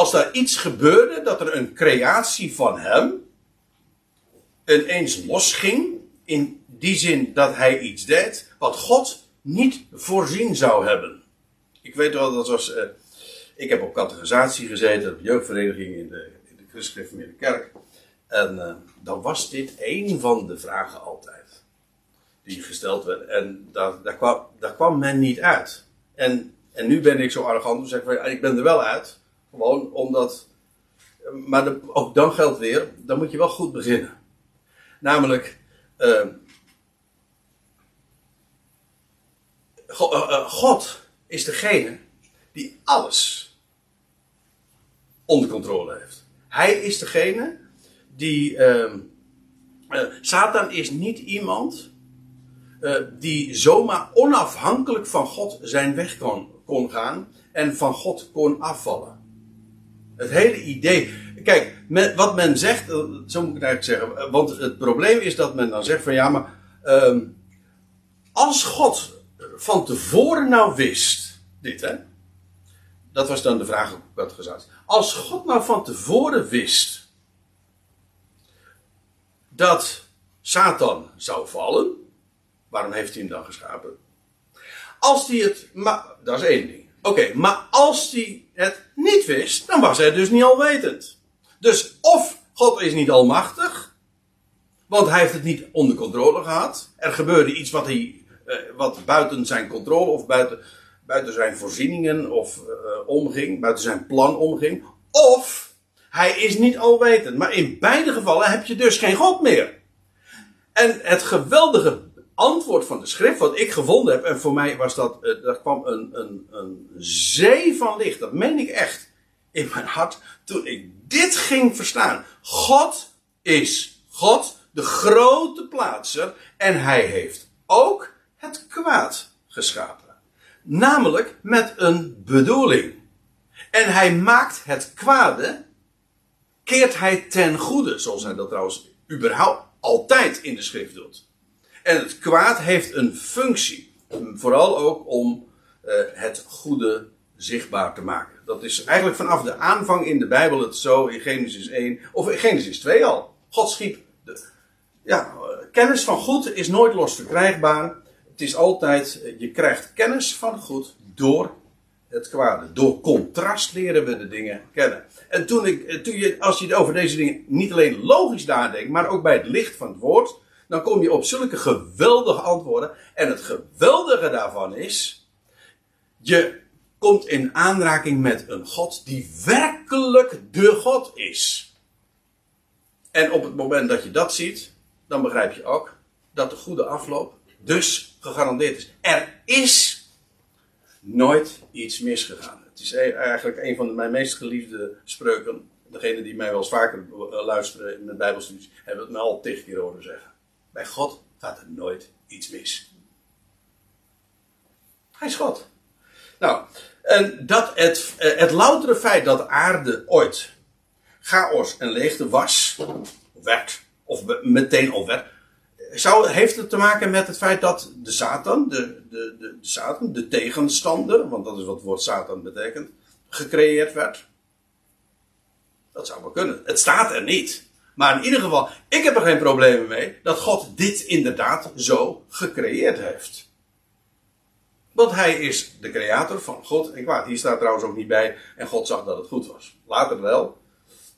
als daar iets gebeurde, dat er een creatie van hem ineens losging, in die zin dat hij iets deed, wat God niet voorzien zou hebben. Ik weet wel, dat was. Uh, ik heb op categorisatie gezeten, op jeugdvereniging in de, in de Kerk. En uh, dan was dit één van de vragen altijd. Die gesteld werd. En daar, daar, kwam, daar kwam men niet uit. En, en nu ben ik zo arrogant om te ik ben er wel uit. Gewoon omdat. Maar ook dan geldt weer, dan moet je wel goed beginnen. Namelijk. Uh, God is degene die alles onder controle heeft. Hij is degene die. ehm, eh, Satan is niet iemand eh, die zomaar onafhankelijk van God zijn weg kon, kon gaan en van God kon afvallen. Het hele idee. Kijk, wat men zegt, eh, zo moet ik het eigenlijk zeggen. eh, Want het probleem is dat men dan zegt van ja, maar. ehm, als God van tevoren nou wist. Dit hè. Dat was dan de vraag wat gezegd. Als God nou van tevoren wist. dat Satan zou vallen. Waarom heeft hij hem dan geschapen? Als hij het. Maar, dat is één ding. Oké, maar als hij het niet wist, dan was hij dus niet alwetend. Dus of God is niet almachtig, want hij heeft het niet onder controle gehad. Er gebeurde iets wat, hij, eh, wat buiten zijn controle of buiten, buiten zijn voorzieningen of eh, omging, buiten zijn plan omging. Of hij is niet alwetend. Maar in beide gevallen heb je dus geen God meer. En het geweldige antwoord van de schrift, wat ik gevonden heb, en voor mij was dat, eh, er kwam een, een, een zee van licht, dat meen ik echt, in mijn hart, toen ik dit ging verstaan. God is God, de grote plaatser, en hij heeft ook het kwaad geschapen. Namelijk met een bedoeling. En hij maakt het kwade, keert hij ten goede, zoals hij dat trouwens überhaupt altijd in de schrift doet. En het kwaad heeft een functie. Vooral ook om eh, het goede zichtbaar te maken. Dat is eigenlijk vanaf de aanvang in de Bijbel het zo in Genesis 1 of in Genesis 2 al. God schiep. De, ja, eh, kennis van goed is nooit los verkrijgbaar. Het is altijd, eh, je krijgt kennis van goed door het kwade. Door contrast leren we de dingen kennen. En toen ik, toen je, als je over deze dingen niet alleen logisch nadenkt, maar ook bij het licht van het woord, dan kom je op zulke geweldige antwoorden. En het geweldige daarvan is, je komt in aanraking met een God die werkelijk de God is. En op het moment dat je dat ziet, dan begrijp je ook dat de goede afloop dus gegarandeerd is. Er is nooit iets misgegaan. Het is e- eigenlijk een van mijn meest geliefde spreuken. Degene die mij wel eens vaker eh, luisteren in mijn Bijbelstudies, hebben het me al tig keer horen zeggen. Bij God gaat er nooit iets mis. Hij is God. Nou, en dat het, eh, het loutere feit dat de aarde ooit chaos en leegte was, werd, of meteen al werd, zou, heeft het te maken met het feit dat de Satan, de, de, de, de Satan, de tegenstander, want dat is wat het woord Satan betekent, gecreëerd werd? Dat zou wel kunnen. Het staat er niet. Maar in ieder geval, ik heb er geen problemen mee dat God dit inderdaad zo gecreëerd heeft. Want hij is de creator van God en kwaad. Hier staat trouwens ook niet bij en God zag dat het goed was. Later wel,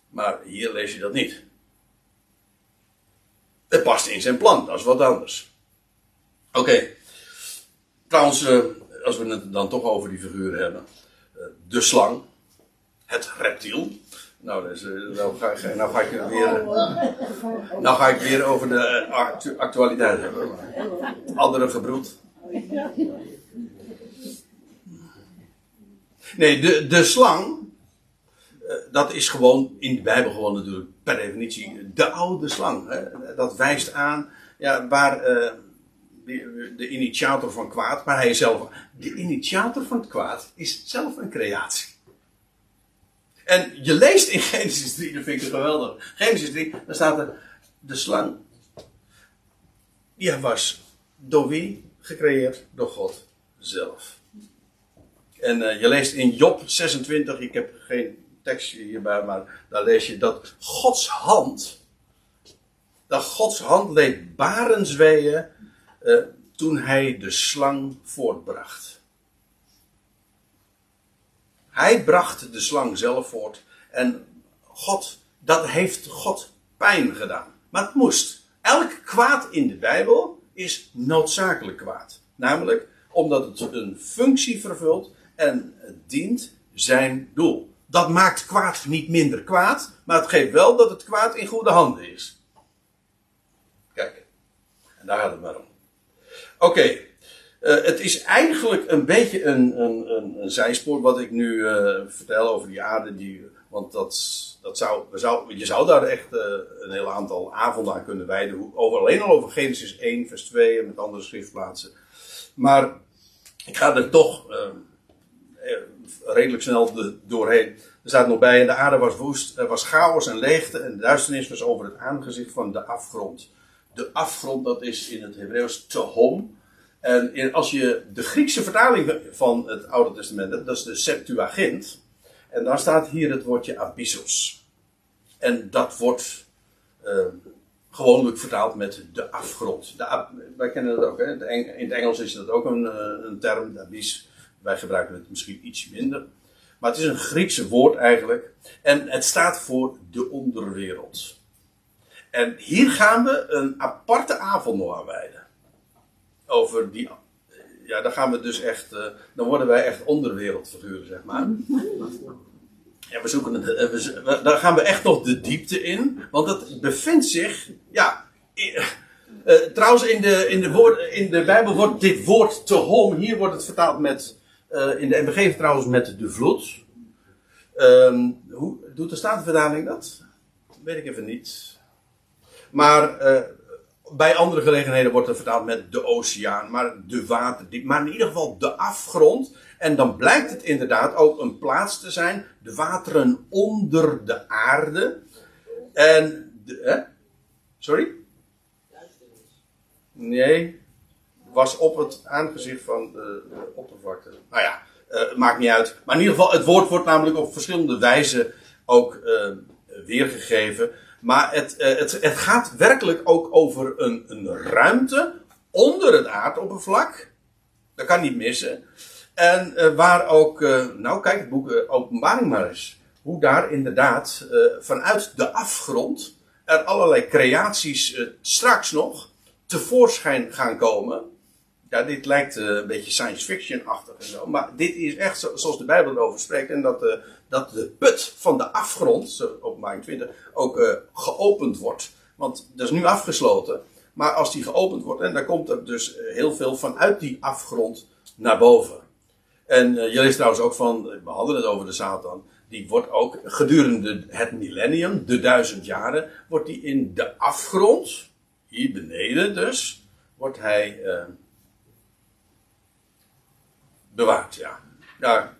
maar hier lees je dat niet. Het past in zijn plan, dat is wat anders. Oké. Trouwens, eh, als we het dan toch over die figuren hebben. eh, de slang. Het reptiel. Nou, dus, eh, nou, ga, ik- nou ga ik er weer. Nou ga ik weer over de eh, actu- actualiteit hebben. Andere gebroed. Nee, de, de slang. eh, Dat is gewoon in de Bijbel gewoon natuurlijk per definitie de oude slang. Hè? Dat wijst aan ja, waar eh, de, de initiator van kwaad, maar hij zelf. De initiator van het kwaad is zelf een creatie. En je leest in Genesis 3, dat vind ik geweldig. Genesis 3, daar staat er de slang. Die was door wie gecreëerd? Door God zelf. En eh, je leest in Job 26, ik heb geen tekstje hierbij, maar daar lees je dat Gods hand, dat Gods hand leed barensweeën eh, toen hij de slang voortbracht. Hij bracht de slang zelf voort en God, dat heeft God pijn gedaan. Maar het moest. Elk kwaad in de Bijbel is noodzakelijk kwaad. Namelijk omdat het een functie vervult en het dient zijn doel. Dat maakt kwaad niet minder kwaad, maar het geeft wel dat het kwaad in goede handen is. Kijk, en daar gaat het maar om. Oké, Eh, het is eigenlijk een beetje een, een, een, zijspoor wat ik nu eh, vertel over die aarde. Die, want dat, dat zou, zou, je zou daar echt eh, een heel aantal avonden aan kunnen wijden. Over, alleen al over Genesis 1, vers 2 en met andere schriftplaatsen. Maar ik ga er toch redelijk snel doorheen. Er staat nog bij, en de aarde was woest, er was chaos en leegte en duisternis was over het aangezicht van de afgrond. De afgrond, dat is in het Hebreeuws tehom. En als je de Griekse vertaling van het Oude Testament hebt, dat is de Septuagint. En daar staat hier het woordje abyssos. En dat wordt eh, gewoonlijk vertaald met de afgrond. De wij kennen dat ook, hè? In het Engels is dat ook een, eh, een term, abyss. Wij gebruiken het misschien iets minder. Maar het is een Griekse woord eigenlijk. En het staat voor de onderwereld. En hier gaan we een aparte avond nog wijden. Over die. Ja, dan gaan we dus echt. eh, dan worden wij echt onderwereldfiguren, zeg maar. <laughs> Ja, we zoeken het. eh, we daar gaan we echt nog de diepte in. Want het bevindt zich. Ja. eh, trouwens, in de, in, de woord, in de Bijbel wordt dit woord te hom. Hier wordt het vertaald met. eh, in de MBG trouwens met de vloed. Ehm, hoe doet de Statenvertaling dat? Weet ik even niet. Maar eh, bij andere gelegenheden wordt het vertaald met de oceaan, maar de waterdiep, maar in ieder geval de afgrond. En dan blijkt het inderdaad ook een plaats te zijn, de wateren onder de aarde. En, de, hè? Sorry? Nee, was op het aangezicht van de, oppervlakte. Nou ja, eh, maakt niet uit. Maar in ieder geval, het woord wordt namelijk op verschillende wijzen ook eh, weergegeven. Maar het, eh, het, het gaat werkelijk ook over een, een ruimte onder het aardoppervlak. Dat kan niet missen. En eh, waar ook, eh, nou kijk het boek Openbaring maar eens. Hoe daar inderdaad vanuit de afgrond er allerlei creaties straks nog tevoorschijn gaan komen. Ja, dit lijkt een beetje science fiction-achtig en zo. Maar dit is echt zo- zoals de Bijbel erover spreekt. En dat, dat de put van de afgrond, zo openbaring 20, ook eh, geopend wordt. Want dat is nu afgesloten. Maar als die geopend wordt, en dan komt er dus eh, heel veel vanuit die afgrond naar boven. En eh, je leest trouwens ook van, we hadden het over de Satan. Die wordt ook gedurende het millennium, de duizend jaren, wordt die in de afgrond, hier beneden dus, wordt hij bewaard, ja. ja.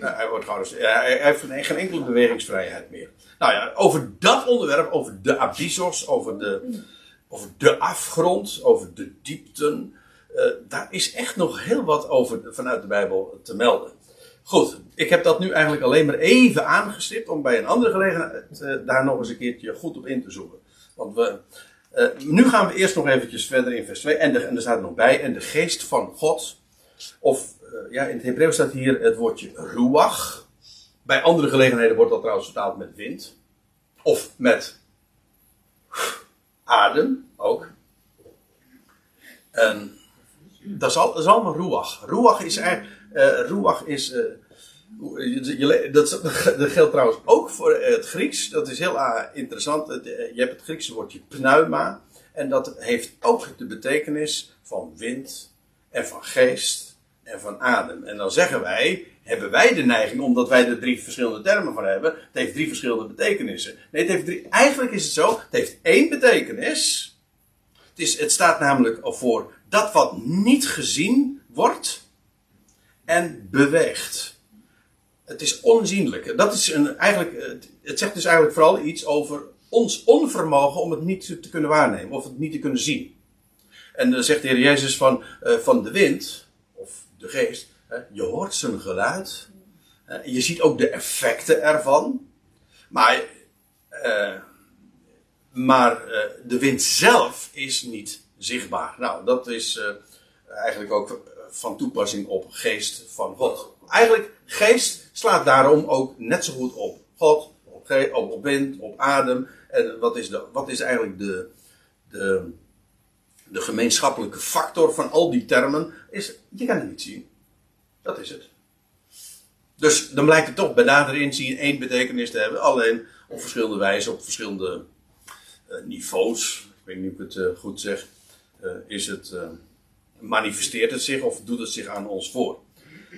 Hij wordt. Ja, hij heeft geen enkele bewegingsvrijheid meer. Nou ja, over dat onderwerp, over de abyssos, over de, over de afgrond, over de diepten. eh, daar is echt nog heel wat over vanuit de Bijbel te melden. Goed, ik heb dat nu eigenlijk alleen maar even aangestipt om bij een andere gelegenheid eh, daar nog eens een keertje goed op in te zoomen. Want we, eh, nu gaan we eerst nog eventjes verder in vers 2. En, en er staat nog bij, en de geest van God. Of ja, in het Hebreeuws staat hier het woordje ruach. Bij andere gelegenheden wordt dat trouwens vertaald met wind. Of met adem ook. Dat is, dat allemaal ruach. Ruach is eigenlijk. eh ruach is. eh, <laughs> dat, geldt trouwens ook voor het Grieks. Dat is heel ah, interessant. Eh, Je hebt het Griekse woordje pneuma. En dat heeft ook de betekenis van wind en van geest en van adem. En dan zeggen wij, hebben wij de neiging, omdat wij er drie verschillende termen van hebben, het heeft drie verschillende betekenissen. Nee, het heeft drie, eigenlijk is het zo, het heeft één betekenis. Het, is, het staat namelijk voor dat wat niet gezien wordt en beweegt. Het is onzienlijk. Dat is een, eigenlijk, het zegt dus eigenlijk vooral iets over ons onvermogen om het niet te, kunnen waarnemen of het niet te kunnen zien. En dan zegt de Heer Jezus van, eh, van de wind, geest, je hoort zijn geluid. je ziet ook de effecten ervan. Maar, eh, maar eh, de wind zelf is niet zichtbaar. Nou, dat is eh, eigenlijk ook van toepassing op geest van God. Eigenlijk, geest slaat daarom ook net zo goed op God, op, op wind, op adem. En wat is, de, wat is eigenlijk de, de, de gemeenschappelijke factor van al die termen? Is, je kan het niet zien. Dat is het. Dus dan blijkt het toch bij nader inzien één betekenis te hebben. Alleen op verschillende wijzen, op verschillende eh, niveaus. Ik weet niet of ik het eh, goed zeg. eh, is het, manifesteert het zich of doet het zich aan ons voor.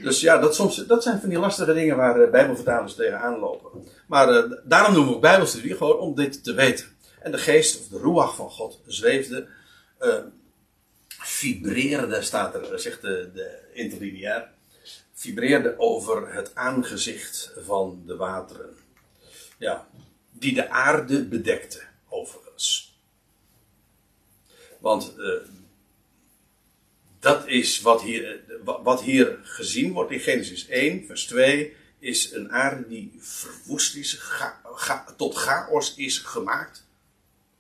Dus ja, dat, soms, dat zijn van die lastige dingen waar Bijbelvertalers tegenaan lopen. Maar daarom noemen we Bijbelstudie, gewoon om dit te weten. En de geest, of de roeach van God, zweefde, uh, vibreerde, staat er, zegt de, de interlineair, vibreerde over het aangezicht van de wateren. Ja, die de aarde bedekte, overigens. Want uh, dat is wat hier, wat hier gezien wordt in Genesis 1, vers 2, is een aarde die verwoest is, tot chaos is gemaakt.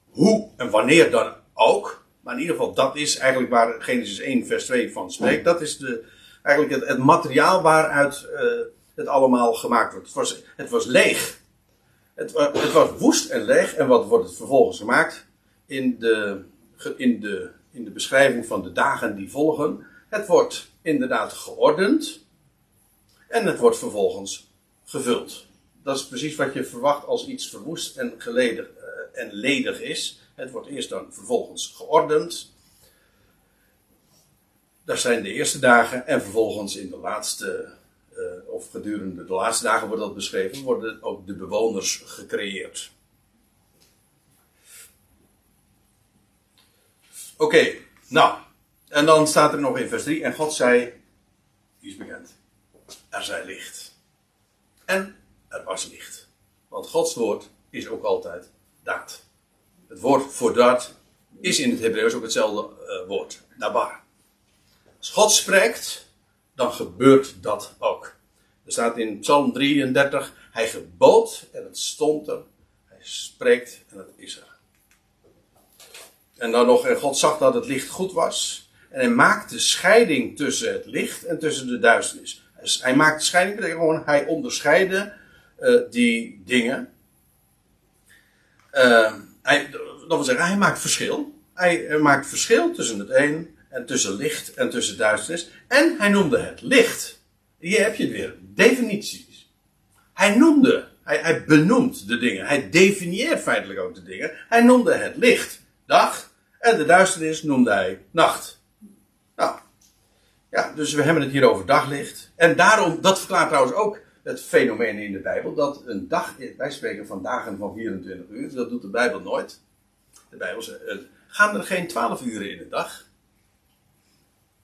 Hoe en wanneer dan ook. Maar in ieder geval, dat is eigenlijk waar Genesis 1, vers 2 van spreekt. Dat is de, eigenlijk het, het materiaal waaruit uh, het allemaal gemaakt wordt. Het was, het was leeg. Het, het, was woest en leeg. En wat wordt het vervolgens gemaakt? In de, in de in de beschrijving van de dagen die volgen. Het wordt inderdaad geordend en het wordt vervolgens gevuld. Dat is precies wat je verwacht als iets verwoest en, geledig, uh, en ledig is. Het wordt eerst dan vervolgens geordend. Dat zijn de eerste dagen en vervolgens in de laatste, uh, of gedurende de laatste dagen wordt dat beschreven, worden ook de bewoners gecreëerd. Oké, nou. En dan staat er nog in vers 3. En God zei, die is bekend. Er zij licht. En er was licht. Want Gods woord is ook altijd daad. Het woord voor daad is in het Hebreeuws ook hetzelfde uh, woord. Dabar. Als God spreekt, dan gebeurt dat ook. Er staat in Psalm 33, hij gebood en het stond er. Hij spreekt en het is er. En dan nog, en God zag dat het licht goed was. En hij maakte scheiding tussen het licht en tussen de duisternis. Hij maakte scheiding, gewoon, hij onderscheidde uh, die dingen. Uh, hij, dat wil zeggen, hij maakt verschil. Hij maakt verschil tussen het een en tussen licht en tussen duisternis. En hij noemde het licht. Hier heb je het weer, definities. Hij noemde, hij, hij benoemt de dingen. Hij definieert feitelijk ook de dingen. Hij noemde het licht dag en de duisternis noemde hij nacht. Nou, ja, dus we hebben het hier over daglicht. En daarom, dat verklaart trouwens ook het fenomeen in de Bijbel, dat een dag, wij spreken van dagen van 24 uur, dat doet de Bijbel nooit. De Bijbel zegt, gaan er geen 12 uren in de dag?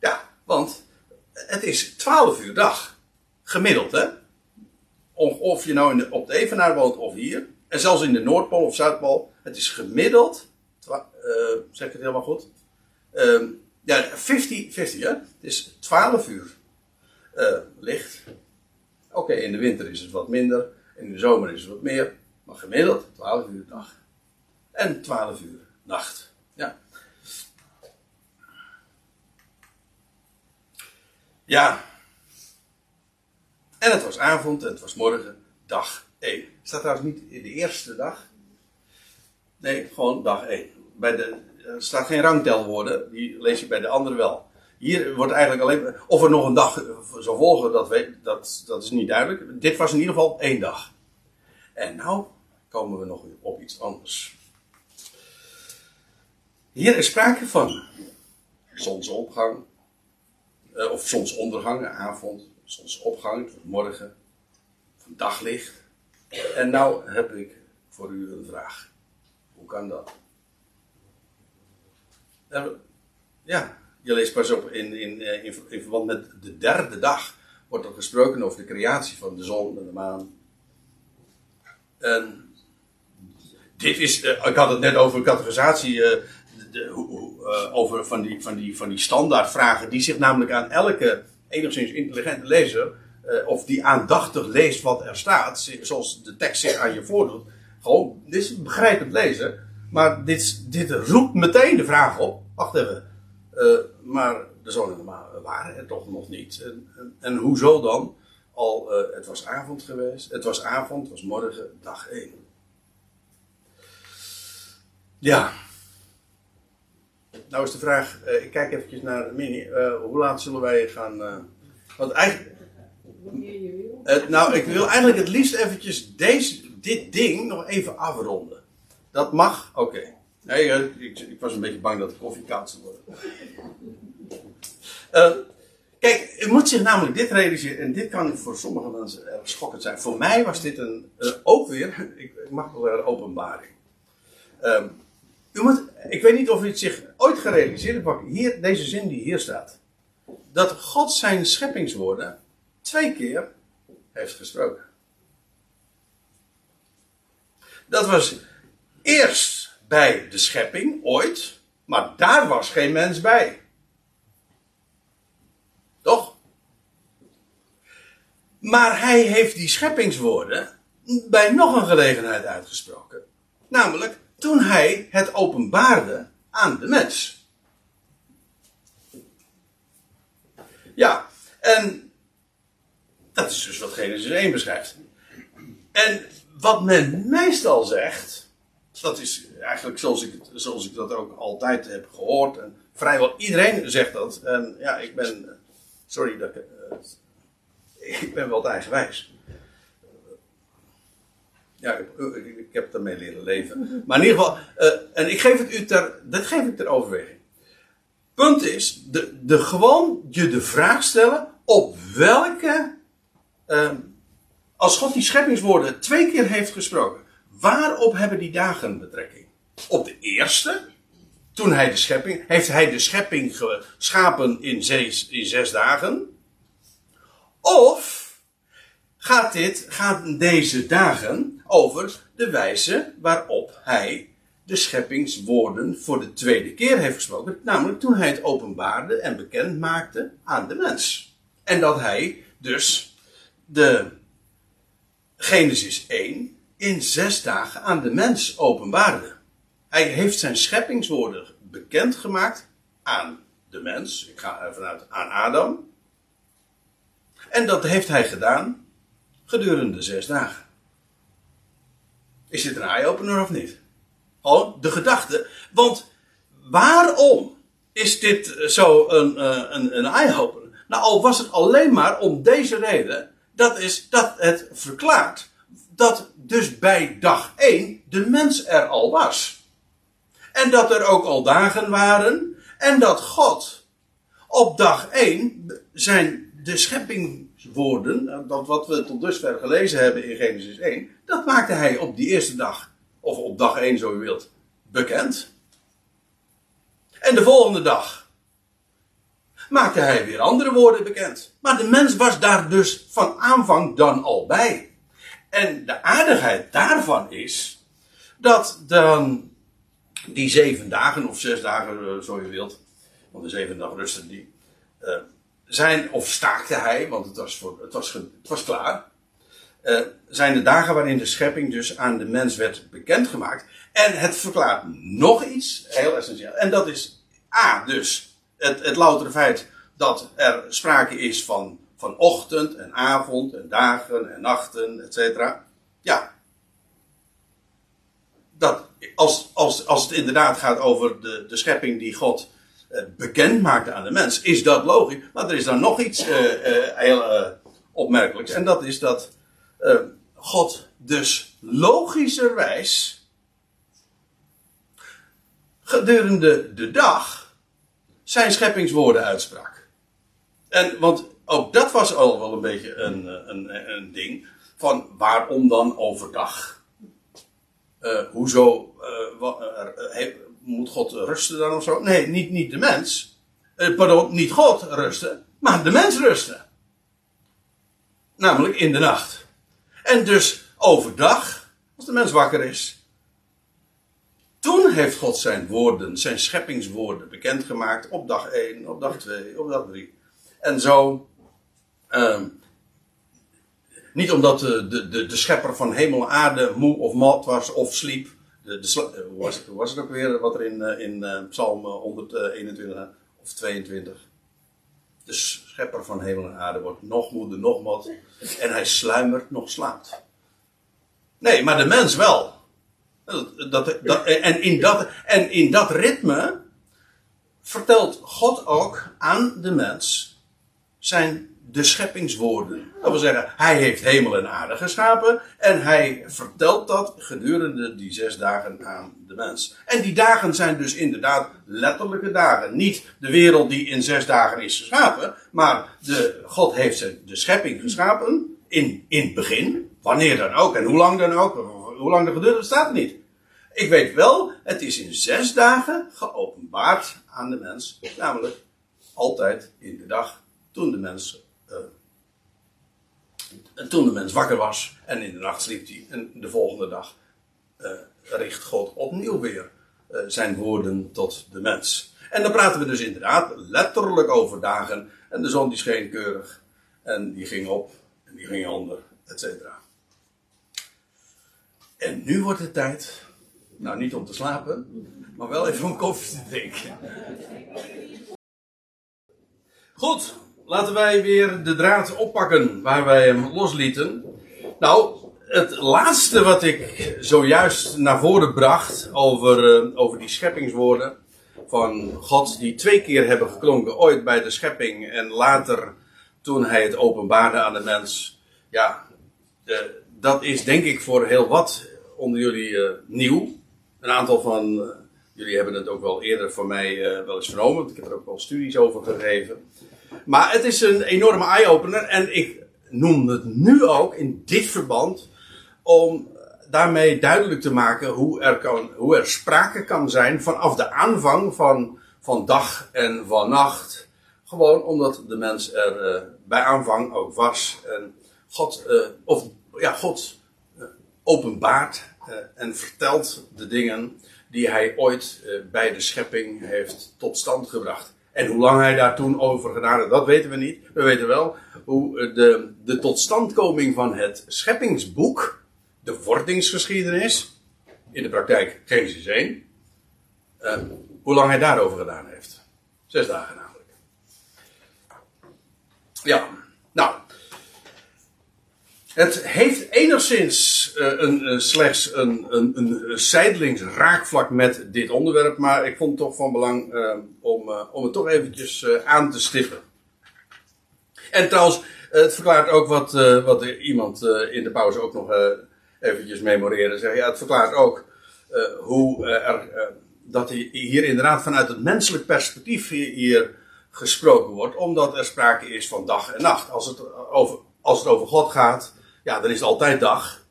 Ja, want het is 12 uur dag. Gemiddeld, hè? Of, of je nou in de, op de Evenaar woont of hier. En zelfs in de Noordpool of Zuidpool. Het is gemiddeld uh, zeg ik het helemaal goed? Uh, ja, 50-50, hè? Het is 12 uur uh, licht. Oké, in de winter is het wat minder. In de zomer is het wat meer. Maar gemiddeld 12 uur dag. En 12 uur nacht. Ja. Ja. En het was avond en het was morgen, dag 1. Staat trouwens niet in de eerste dag. Nee, gewoon dag 1 bij de, er staat geen rangtelwoorden, die lees je bij de andere wel. Hier wordt eigenlijk alleen, of er nog een dag zou volgen, dat, weet, dat, dat is niet duidelijk. Dit was in ieder geval één dag. En nou komen we nog op iets anders. Hier is sprake van zonsopgang, eh, of zonsondergang, avond, zonsopgang, morgen, van daglicht. En nou heb ik voor u een vraag. Hoe kan dat? ja, je leest pas op in, in, eh, in, in, verband met de derde dag wordt er gesproken over de creatie van de zon en de maan. En dit is, uh, ik had het net over categorisatie, uh, de, uh, over van die, van, die, van die standaardvragen, die zich namelijk aan elke enigszins intelligente lezer, of die aandachtig leest wat er staat, zoals de tekst zich aan je voordoet, gewoon, dit is begrijpend lezen, maar dit, dit roept meteen de vraag op, wacht even. Uh, maar de zonen waren er toch nog niet. En, en, en hoezo dan? Al, uh, het was avond geweest. Het was avond, het was morgen, dag 1. Ja. Nou is de vraag, uh, ik kijk eventjes naar Mini. hoe laat zullen wij gaan... want eigenlijk... nou, ik wil eigenlijk het liefst eventjes deze, dit ding nog even afronden. Dat mag? Oké. Nee, ik, ik, was een beetje bang dat de koffie koud zou worden. Uh, kijk, u moet zich namelijk dit realiseren, en dit kan voor sommige mensen schokkend zijn. Voor mij was dit een, uh, ook weer, <laughs> ik, mag wel een openbaring. Um, u moet, ik weet niet of u het zich ooit gerealiseerd hebt, hier, deze zin die hier staat. Dat God zijn scheppingswoorden twee keer heeft gesproken. Dat was eerst bij de schepping, ooit, maar daar was geen mens bij. Toch? Maar hij heeft die scheppingswoorden bij nog een gelegenheid uitgesproken. Namelijk toen hij het openbaarde aan de mens. Ja, en dat is dus wat Genesis 1 beschrijft. En wat men meestal zegt, dat is eigenlijk zoals ik, zoals ik dat ook altijd heb gehoord. En vrijwel iedereen zegt dat. En ja, ik ben, sorry dat ik, uh, <laughs> ik ben wel eigenwijs. Ja, ik, ik, heb daarmee leren leven. Maar in ieder geval, uh, en ik geef het u ter, dat geef ik ter overweging. Punt is, de, de gewoon je de vraag stellen op welke, uh, als God die scheppingswoorden twee keer heeft gesproken, waarop hebben die dagen betrekking? Op de eerste, toen hij de schepping, heeft hij de schepping geschapen in zes, in zes dagen? Of gaat dit, gaat deze dagen over de wijze waarop hij de scheppingswoorden voor de tweede keer heeft gesproken. Namelijk toen hij het openbaarde en bekend maakte aan de mens. En dat hij dus de Genesis 1 in zes dagen aan de mens openbaarde. Hij heeft zijn scheppingswoorden bekendgemaakt aan de mens. Ik ga ervan uit aan Adam. En dat heeft hij gedaan gedurende zes dagen. Is dit een eye-opener of niet? Gewoon de gedachte. Want waarom is dit zo een, eh, een, een eye-opener? Nou, al was het alleen maar om deze reden. Dat is dat het verklaart dat dus bij dag 1 de mens er al was. En dat er ook al dagen waren. En dat God op dag 1 zijn de scheppingswoorden, dat wat we tot dusver gelezen hebben in Genesis 1, dat maakte hij op die eerste dag, of op dag 1 zo u wilt, bekend. En de volgende dag maakte hij weer andere woorden bekend. Maar de mens was daar dus van aanvang dan al bij. En de aardigheid daarvan is dat dan die zeven dagen of zes dagen, eh, zo je wilt, want de zeven dag rusten die, uh, zijn, of staakte hij, want het was, voor, het was, het was klaar. Uh, zijn de dagen waarin de schepping dus aan de mens werd bekendgemaakt. En het verklaart nog iets heel essentieel. En dat is A, dus het, het loutere feit dat er sprake is van, van ochtend en avond en dagen en nachten, et cetera. Ja. Dat, als, als, als het inderdaad gaat over de, de schepping die God uh, bekend maakte aan de mens, is dat logisch. Maar er is dan nog iets uh, heel opmerkelijks. En dat is dat God dus logischerwijs gedurende de dag zijn scheppingswoorden uitsprak. En, want ook dat was al wel een beetje een, een, een ding. Van waarom dan overdag? Uh, hoezo uh, moet God rusten dan of zo? Nee, niet, niet de mens. Pardon, niet God rusten, maar de mens rusten. Namelijk in de nacht. En dus overdag, als de mens wakker is, toen heeft God zijn woorden, zijn scheppingswoorden bekendgemaakt op dag 1, op dag 2, op dag 3. En zo, um, niet omdat de, de, de, de, schepper van hemel en aarde moe of mat was of sliep. De, de, hoe, was het, hoe was het ook weer wat er in, eh, in Psalm 121 of 22. De schepper van hemel en aarde wordt nog moede, nog mat. En hij sluimert, nog slaapt. Nee, maar de mens wel. Dat, dat, en, in dat, en in dat ritme vertelt God ook aan de mens zijn de scheppingswoorden. Dat wil zeggen, hij heeft hemel en aarde geschapen en hij vertelt dat gedurende die zes dagen aan de mens. En die dagen zijn dus inderdaad letterlijke dagen. Niet de wereld die in zes dagen is geschapen, maar de, God heeft de schepping geschapen in, in het begin, wanneer dan ook en hoe lang dan ook, hoe lang de geduld staat niet. Ik weet wel, het is in zes dagen geopenbaard aan de mens, namelijk altijd in de dag toen de mens en toen de mens wakker was en in de nacht sliep hij. En de volgende dag uh, richt God opnieuw weer uh, zijn woorden tot de mens. En dan praten we dus inderdaad letterlijk over dagen. En de zon die scheen keurig. En die ging op en die ging onder, et cetera. En nu wordt het tijd, nou niet om te slapen, maar wel even om koffie te drinken. Goed, laten wij weer de draad oppakken waar wij hem loslieten. Nou, het laatste wat ik zojuist naar voren bracht over, uh, over die scheppingswoorden van God, die twee keer hebben geklonken, ooit bij de schepping en later toen hij het openbaarde aan de mens. Ja, dat is denk ik voor heel wat onder jullie uh, nieuw. Een aantal van jullie hebben het ook wel eerder van mij wel eens vernomen, ik heb er ook wel studies over gegeven. Maar het is een enorme eye-opener. En ik noem het nu ook in dit verband. Om daarmee duidelijk te maken hoe er, kan, hoe er sprake kan zijn vanaf de aanvang van, van dag en van nacht. Gewoon omdat de mens er uh, bij aanvang ook was. En God, uh, of, ja, God uh, openbaart en vertelt de dingen die hij ooit bij de schepping heeft tot stand gebracht. En hoe lang hij daar toen over gedaan heeft, dat weten we niet. We weten wel hoe de, de totstandkoming van het scheppingsboek, de wordingsgeschiedenis, in de praktijk Genesis 1, uh, hoe lang hij daarover gedaan heeft. Zes dagen namelijk. Ja, nou. Het heeft enigszins uh, een, uh, slechts een, een, een, zijdelings raakvlak met dit onderwerp, maar ik vond het toch van belang uh, om, om het toch eventjes aan te stippen. En trouwens, het verklaart ook wat, wat iemand in de pauze ook nog eventjes memoreerde. Zeg, ja, het verklaart ook hoe er, dat hier inderdaad vanuit het menselijk perspectief hier gesproken wordt, omdat er sprake is van dag en nacht. Als het over, als het over God gaat, ja, dan is altijd dag.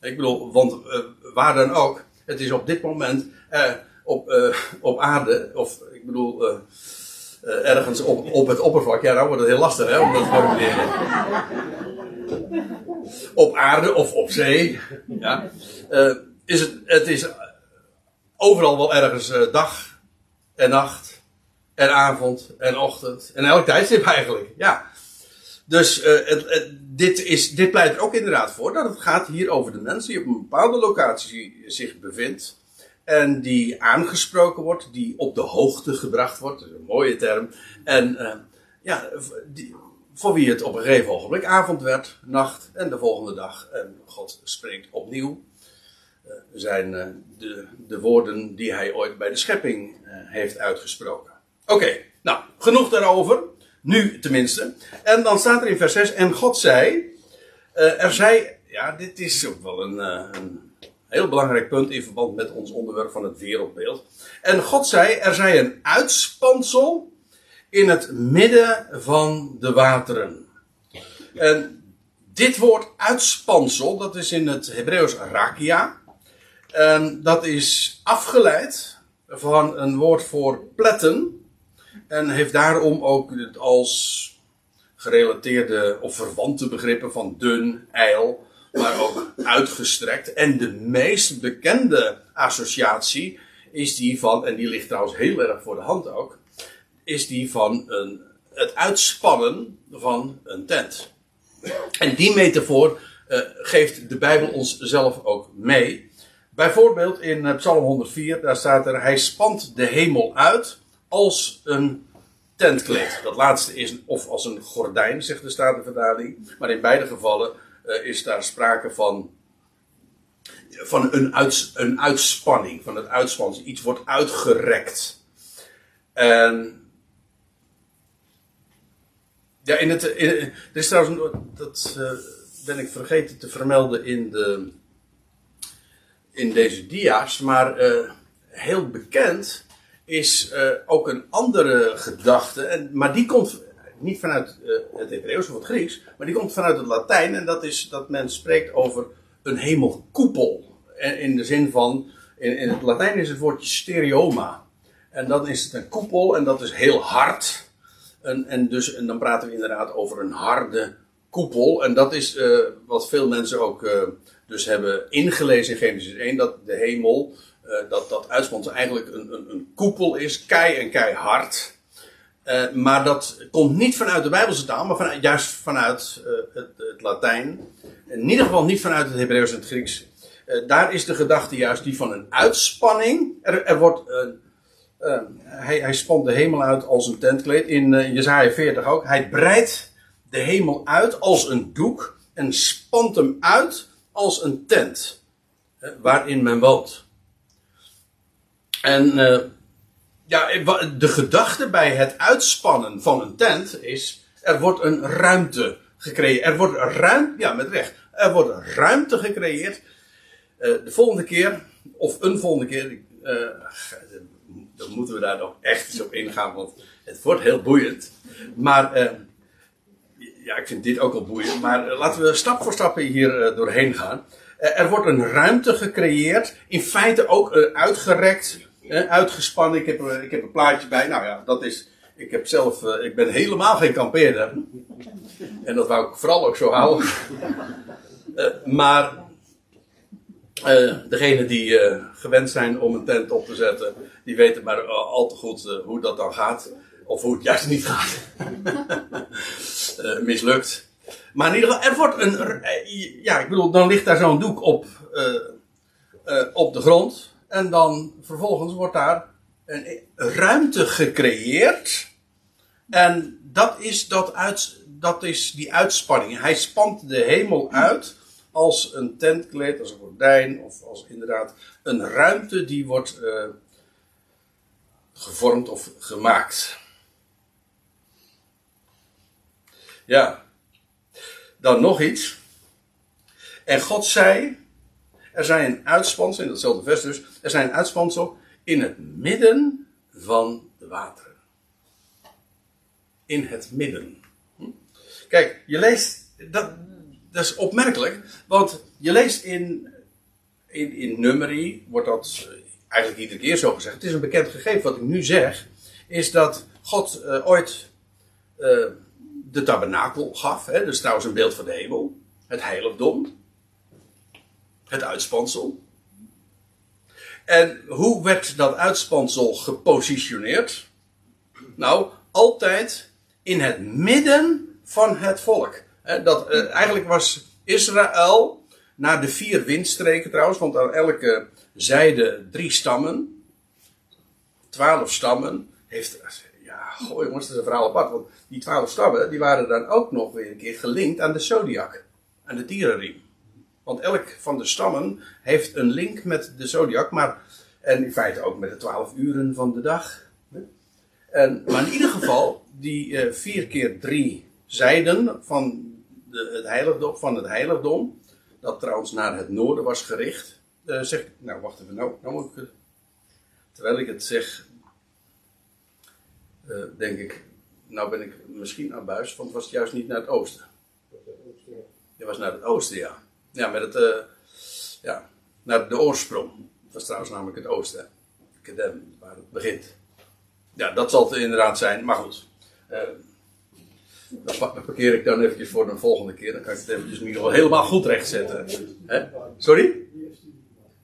Ik bedoel, want uh, waar dan ook, het is op dit moment uh, op, uh, op aarde, of ik bedoel, ergens op, op het oppervlak, ja, nou wordt het heel lastig hè, om dat te formuleren. op aarde of op zee, ja, is het, het is overal wel ergens dag en nacht en avond en ochtend en elk tijdstip eigenlijk, ja. Dus het, het, dit, is, dit pleit er ook inderdaad voor dat het gaat hier over de mens die op een bepaalde locatie zich bevindt. En die aangesproken wordt, die op de hoogte gebracht wordt. Dat is een mooie term. En uh, ja, die, voor wie het op een gegeven ogenblik avond werd, nacht en de volgende dag. En God spreekt opnieuw. Uh, zijn de, de woorden die hij ooit bij de schepping heeft uitgesproken. Oké, nou, genoeg daarover. Nu tenminste. En dan staat er in vers 6: En God zei. Uh, er zei. Ja, dit is ook wel een, uh, een, heel belangrijk punt in verband met ons onderwerp van het wereldbeeld. En God zei: Er zij een uitspansel in het midden van de wateren. En dit woord uitspansel, dat is in het Hebreeuws rakia. En dat is afgeleid van een woord voor pletten. En heeft daarom ook als gerelateerde of verwante begrippen van dun, ijl, maar ook uitgestrekt. En de meest bekende associatie is die van, en die ligt trouwens heel erg voor de hand ook, is die van een, het uitspannen van een tent. En die metafoor uh, geeft de Bijbel ons zelf ook mee. Bijvoorbeeld in Psalm 104, daar staat er: Hij spant de hemel uit als een tentkleed. Dat laatste is of als een gordijn, zegt de Statenvertaling. Maar in beide gevallen uh, is daar sprake van, van een, een uitspanning, van het uitspannen. Iets wordt uitgerekt. En Ja, in het, in, er is trouwens, dat uh, ben ik vergeten te vermelden in, de, in deze dia's, maar uh, heel bekend is uh, ook een andere gedachte, en, maar die komt niet vanuit het Hebreeuws of het Grieks, maar die komt vanuit het Latijn, en dat is dat men spreekt over een hemelkoepel. In de zin van, in, in het Latijn is het woordje stereoma. En dan is het een koepel en dat is heel hard. En, en, dus, en dan praten we inderdaad over een harde koepel. En dat is uh, wat veel mensen ook dus hebben ingelezen in Genesis 1. Dat de hemel, dat, dat uitspansel eigenlijk een, een, een, koepel is. Kei en keihard. maar dat komt niet vanuit de Bijbelse taal, maar vanuit, juist vanuit het, het, Latijn. In ieder geval niet vanuit het Hebreeuws en het Grieks. daar is de gedachte juist die van een uitspanning. Er, er wordt uh, hij, hij spant de hemel uit als een tentkleed. In uh, Jezaja 40 ook. Hij breidt de hemel uit als een doek. En spant hem uit als een tent. Uh, waarin men woont. En ja, de gedachte bij het uitspannen van een tent is. Er wordt een ruimte gecreëerd. Er wordt ruimte, ja met recht. Er wordt ruimte gecreëerd. de volgende keer, of een volgende keer, dan moeten we daar nog echt eens op ingaan, want het wordt heel boeiend. Maar, ja, ik vind dit ook al boeiend, maar laten we stap voor stap hier doorheen gaan. er wordt een ruimte gecreëerd, in feite ook uitgerekt, uitgespannen. Ik heb, ik heb een plaatje bij, nou ja, dat is, ik heb zelf, ik ben helemaal geen kampeerder. En dat wou ik vooral ook zo houden. <laughs> maar uh, degene die gewend zijn om een tent op te zetten, die weten maar al te goed hoe dat dan gaat. Of hoe het juist niet gaat. <laughs> mislukt. Maar in ieder geval, er wordt een. ja, ik bedoel, dan ligt daar zo'n doek op, op de grond. En dan vervolgens wordt daar een ruimte gecreëerd. En dat is, dat uit, dat is die uitspanning. Hij spant de hemel uit als een tentkleed, als een gordijn of als inderdaad een ruimte die wordt uh, gevormd of gemaakt. Ja, dan nog iets. En God zei, er zijn een in datzelfde vers dus, er zijn uitspansel in het midden van de wateren. In het midden. Hm? Kijk, je leest, dat, dat is opmerkelijk, want je leest in, in, in nummerie, wordt dat eigenlijk iedere keer zo gezegd. Het is een bekend gegeven wat ik nu zeg, is dat God uh, ooit uh, de tabernakel gaf, hè, dus trouwens een beeld van de hemel, het heiligdom, het uitspansel. En hoe werd dat uitspansel gepositioneerd? Nou, altijd in het midden van het volk dat, uh, eigenlijk was Israël, naar de vier windstreken trouwens, want aan elke zijde drie stammen, twaalf stammen, heeft, ja, goh jongens, dat is een verhaal apart, want die twaalf stammen, die waren dan ook nog weer een keer gelinkt aan de zodiac, aan de dierenriem. Want elk van de stammen heeft een link met de zodiac, maar, en in feite ook met de twaalf uren van de dag. En, maar in ieder geval, die uh, vier keer drie zijden van de, het heiligdom, van het heiligdom, dat trouwens naar het noorden was gericht, uh, zeg nou wacht even, nou, nou moet ik, terwijl ik het zeg, uh, denk ik, nou ben ik misschien aan buis, want het was juist niet naar het oosten. Het was naar het oosten, ja. Ja, met het, uh, ja, naar de oorsprong. Dat was trouwens namelijk het oosten. Kedem, waar het begint. Ja, dat zal het inderdaad zijn, maar goed. Dat parkeer ik dan eventjes voor de volgende keer. Dan kan ik het eventjes nu wel helemaal goed rechtzetten. Hè? Sorry?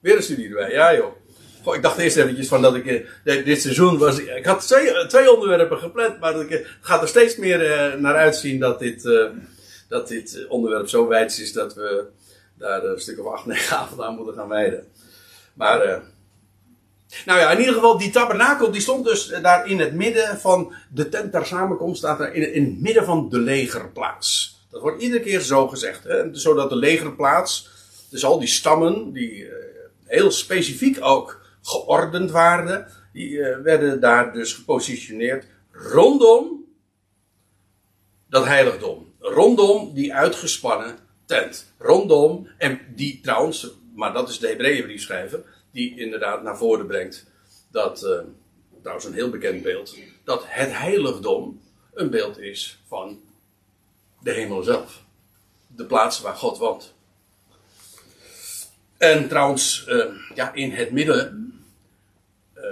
Weer een studie erbij. Ja joh. Goh, ik dacht eerst eventjes van dat ik uh, dit seizoen was. Ik had twee, eh, twee onderwerpen gepland, maar ik, het gaat er steeds meer uh, naar uitzien dat dit, dat dit onderwerp zo wijd is dat we daar een stuk of acht, <laughs> negen avonden aan moeten gaan wijden. Maar nou ja, in ieder geval, die tabernakel die stond dus daar in het midden van de tent der samenkomst, staat er in, het midden van de legerplaats. Dat wordt iedere keer zo gezegd. Hè? Zodat de legerplaats, dus al die stammen, die uh, heel specifiek ook geordend waren, die werden daar dus gepositioneerd rondom dat heiligdom. Rondom die uitgespannen Rondom, en die trouwens, maar dat is de Hebreeënbriefschrijver, die inderdaad naar voren brengt dat, uh, trouwens een heel bekend beeld, dat het heiligdom een beeld is van de hemel zelf. De plaats waar God woont. En trouwens, uh, ja, in het midden, uh,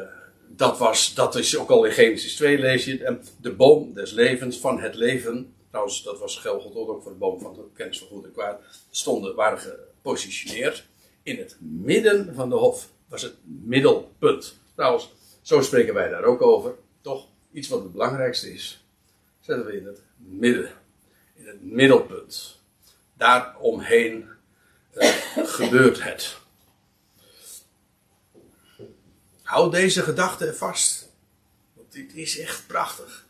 dat, was, dat is ook al in Genesis 2 lees je, de boom des levens van het leven, trouwens, dat was geldt ook voor de boom van de kennis van goed en kwaad, stonden, waren gepositioneerd in het midden van de hof. was het middelpunt. Trouwens, zo spreken wij daar ook over. Toch iets wat het belangrijkste is. Zetten we in het midden. In het middelpunt. Daaromheen uh, <laughs> gebeurt het. Hou deze gedachte vast. Want dit is echt prachtig.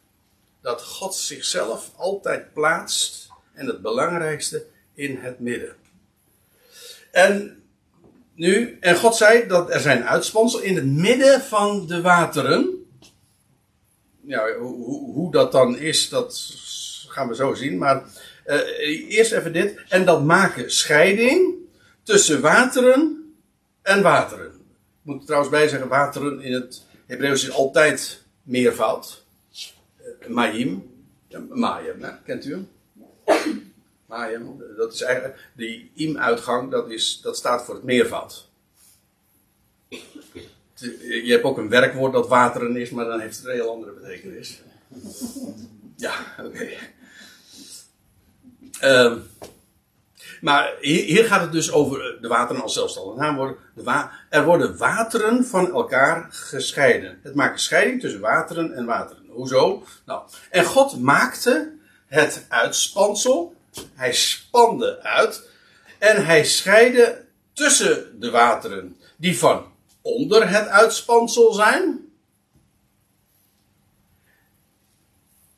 Dat God zichzelf altijd plaatst. En het belangrijkste in het midden. En nu, en God zei dat er zijn uitspansel in het midden van de wateren. Ja, hoe, hoe dat dan is, dat gaan we zo zien. Maar uh, eerst even dit. En dat maken scheiding tussen wateren en wateren. Ik moet er trouwens bij zeggen, wateren in het Hebreeuws is altijd meervoud. Mayim. Mayim, kent u hem? Mayim, dat is eigenlijk, die im-uitgang, dat, is, dat staat voor het meervoud. Je hebt ook een werkwoord dat wateren is, maar dan heeft het een heel andere betekenis. Ja, oké. Um, maar hier, hier, gaat het dus over de wateren als zelfstandig. Wa er worden wateren van elkaar gescheiden. Het maakt scheiding tussen wateren en wateren. Hoezo? Nou, en God maakte het uitspansel hij spande uit en hij scheidde tussen de wateren die van onder het uitspansel zijn.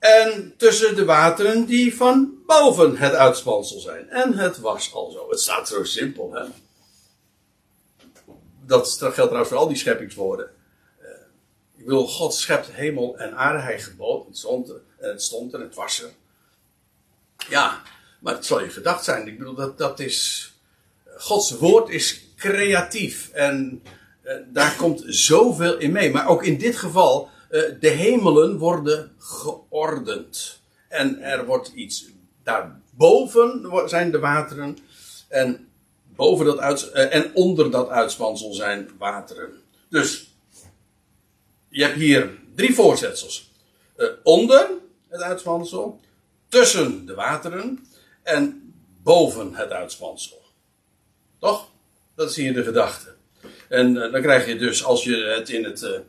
En tussen de wateren die van boven het uitspansel zijn. En het was al zo. Het staat zo simpel, hè? Dat geldt trouwens voor al die scheppingswoorden. Uh, ik wil, God schept hemel en aarde. Hij gebood, het stond er, en het stond er, het was er. Ja, maar het zal je gedacht zijn. Ik bedoel, dat, dat is. Gods woord is creatief. En uh, daar komt zoveel in mee. Maar ook in dit geval, de hemelen worden geordend. En er wordt iets. Daarboven zijn de wateren. En, boven dat uit, uh, en onder dat uitspansel zijn wateren. Dus je hebt hier drie voorzetsels. onder het uitspansel, tussen de wateren en boven het uitspansel. Toch? Dat is hier de gedachte. En dan krijg je dus, als je het in het,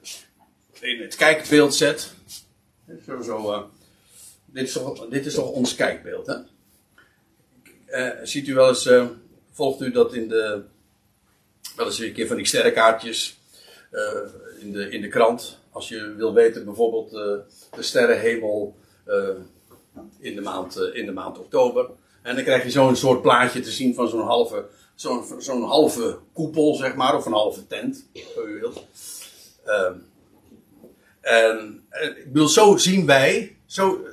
in het kijkbeeld zet. Zo, zo, uh, dit, is toch, dit is toch ons kijkbeeld, hè? ziet u wel eens, volgt u dat in de. Wel eens een keer van die sterrenkaartjes in, de, in de krant. Als je wil weten, bijvoorbeeld de sterrenhemel in, de maand, in de maand oktober. En dan krijg je zo'n soort plaatje te zien van zo'n halve, zo'n zo'n halve koepel, zeg maar, of een halve tent, zo u wilt. Um, en, ik bedoel, zo zien wij, zo,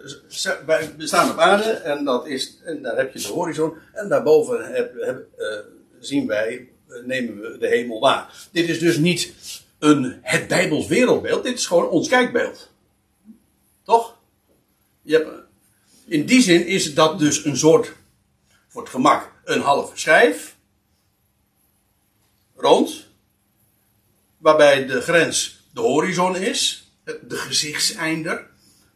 staan op aarde en, dat is, en daar heb je de horizon. En daarboven heb, heb, uh, zien wij, uh, nemen we de hemel waar. Dit is dus niet een, het Bijbels wereldbeeld, dit is gewoon ons kijkbeeld. Toch? Je in die zin is dat dus een soort voor het gemak een halve schijf. Rond. Waarbij de grens de horizon is. De gezichtseinder.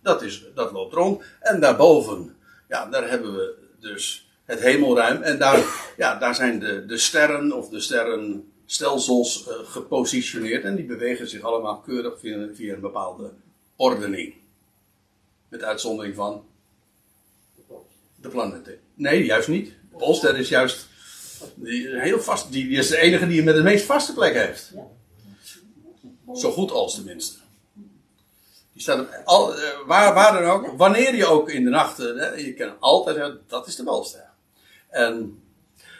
Dat, is, dat loopt rond. En daarboven, ja, daar hebben we dus het hemelruim. En daar, ja, daar zijn de, de sterren of de sterrenstelsels uh, gepositioneerd. En die bewegen zich allemaal keurig via, via een bepaalde ordening. Met uitzondering van de planeten. Nee, juist niet. De Polster is juist die, heel vast. Die, die, is de enige die met de meest vaste plek heeft. Zo goed als tenminste. Die staat al, uh, waar, waar dan ook, wanneer je ook in de nacht, uh, je kan altijd, dat is de Polster. En,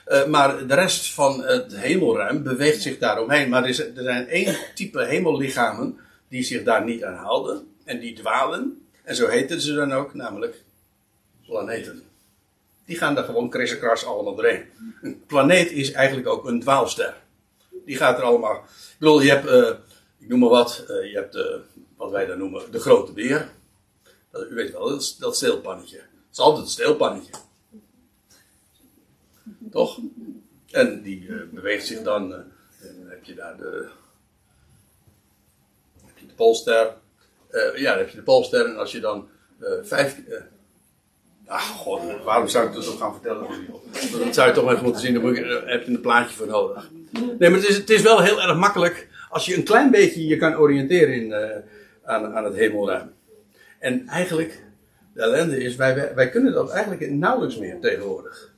uh, maar de rest van het hemelruim beweegt zich daaromheen. Maar er, zijn één type hemellichamen die zich daar niet aan houden. En die dwalen. En zo heten ze dan ook, namelijk planeten. Die gaan er gewoon kriskras allemaal doorheen. Een planeet is eigenlijk ook een dwaalster. Die gaat er allemaal. Ik bedoel, je hebt, eh, ik noem maar wat, eh, je hebt uh, wat wij dan noemen de grote beer. U weet wel, dat, dat steelpannetje. Het is altijd een steelpannetje. Toch? En die beweegt zich dan. en dan heb je daar de. Heb je de Poolster. ja, dan heb je de Poolster. En als je dan vijf. Ah, god, waarom zou ik dat ook gaan vertellen? Dat zou je toch even moeten zien, daar heb je een plaatje voor nodig. Nee, maar het is, het is wel heel erg makkelijk als je een klein beetje je kan oriënteren in, uh, aan, aan het hemelruim. En eigenlijk, de ellende is, wij, wij kunnen dat eigenlijk nauwelijks meer tegenwoordig.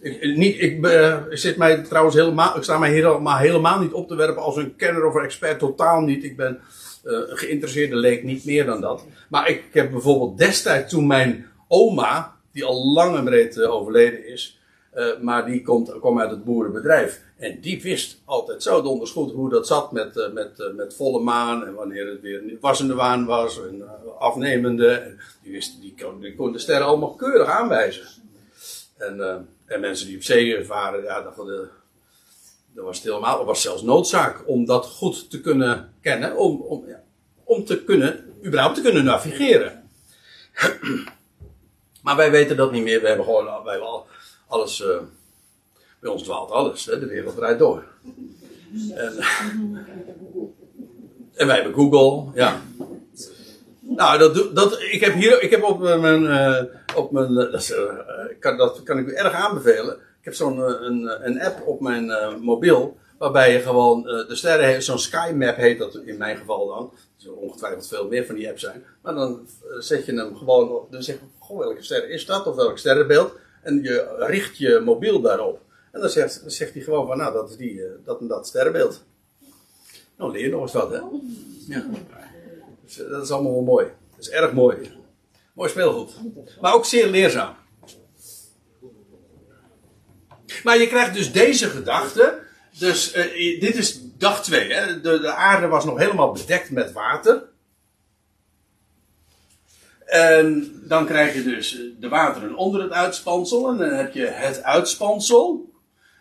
Ik, niet, ik, uh, zit mij trouwens helemaal, ik sta mij helemaal, helemaal niet op te werpen als een kenner of expert, totaal niet. Ik ben uh, geïnteresseerde leek, niet meer dan dat. Maar ik heb bijvoorbeeld destijds toen mijn oma, die al lang en breed overleden is, uh, maar die komt, kwam uit het boerenbedrijf. En die wist altijd zo donders goed hoe dat zat met, uh, met, uh, met volle maan. En wanneer het weer wassende waan was. En afnemende. En die, wist, die, kon, de sterren allemaal keurig aanwijzen. En, en mensen die op zee varen, ja, dat, was het helemaal. Was zelfs noodzaak om dat goed te kunnen kennen. Om, om, om te kunnen, überhaupt te kunnen navigeren. <clears throat> maar wij weten dat niet meer. We hebben gewoon, wij hebben al, alles, uh, bij ons dwaalt alles, hè? de wereld draait door. En, en wij hebben Google, ja. Nou, dat, dat, ik heb hier, ik heb op mijn, uh, op mijn dat, uh, kan, dat kan ik u erg aanbevelen. Ik heb zo'n een, een app op mijn mobiel, waarbij je gewoon de sterren zo'n Sky Map heet dat in mijn geval dan. Er zullen ongetwijfeld veel meer van die apps zijn. Maar dan zet je hem gewoon op, dan zeg je, goh, welke ster is dat, of welk sterrenbeeld. En je richt je mobiel daarop. En dan zegt, zegt hij gewoon van, nou, dat is die, dat en dat sterrenbeeld. Nou, leer nog eens wat, hè? Ja. Dus, dat is allemaal wel mooi. Dat is erg mooi. Mooi speelgoed. Maar ook zeer leerzaam. Maar je krijgt dus deze gedachte. Dus uh, dit is dag 2. De, de aarde was nog helemaal bedekt met water. En dan krijg je dus de wateren onder het uitspansel. En dan heb je het uitspansel.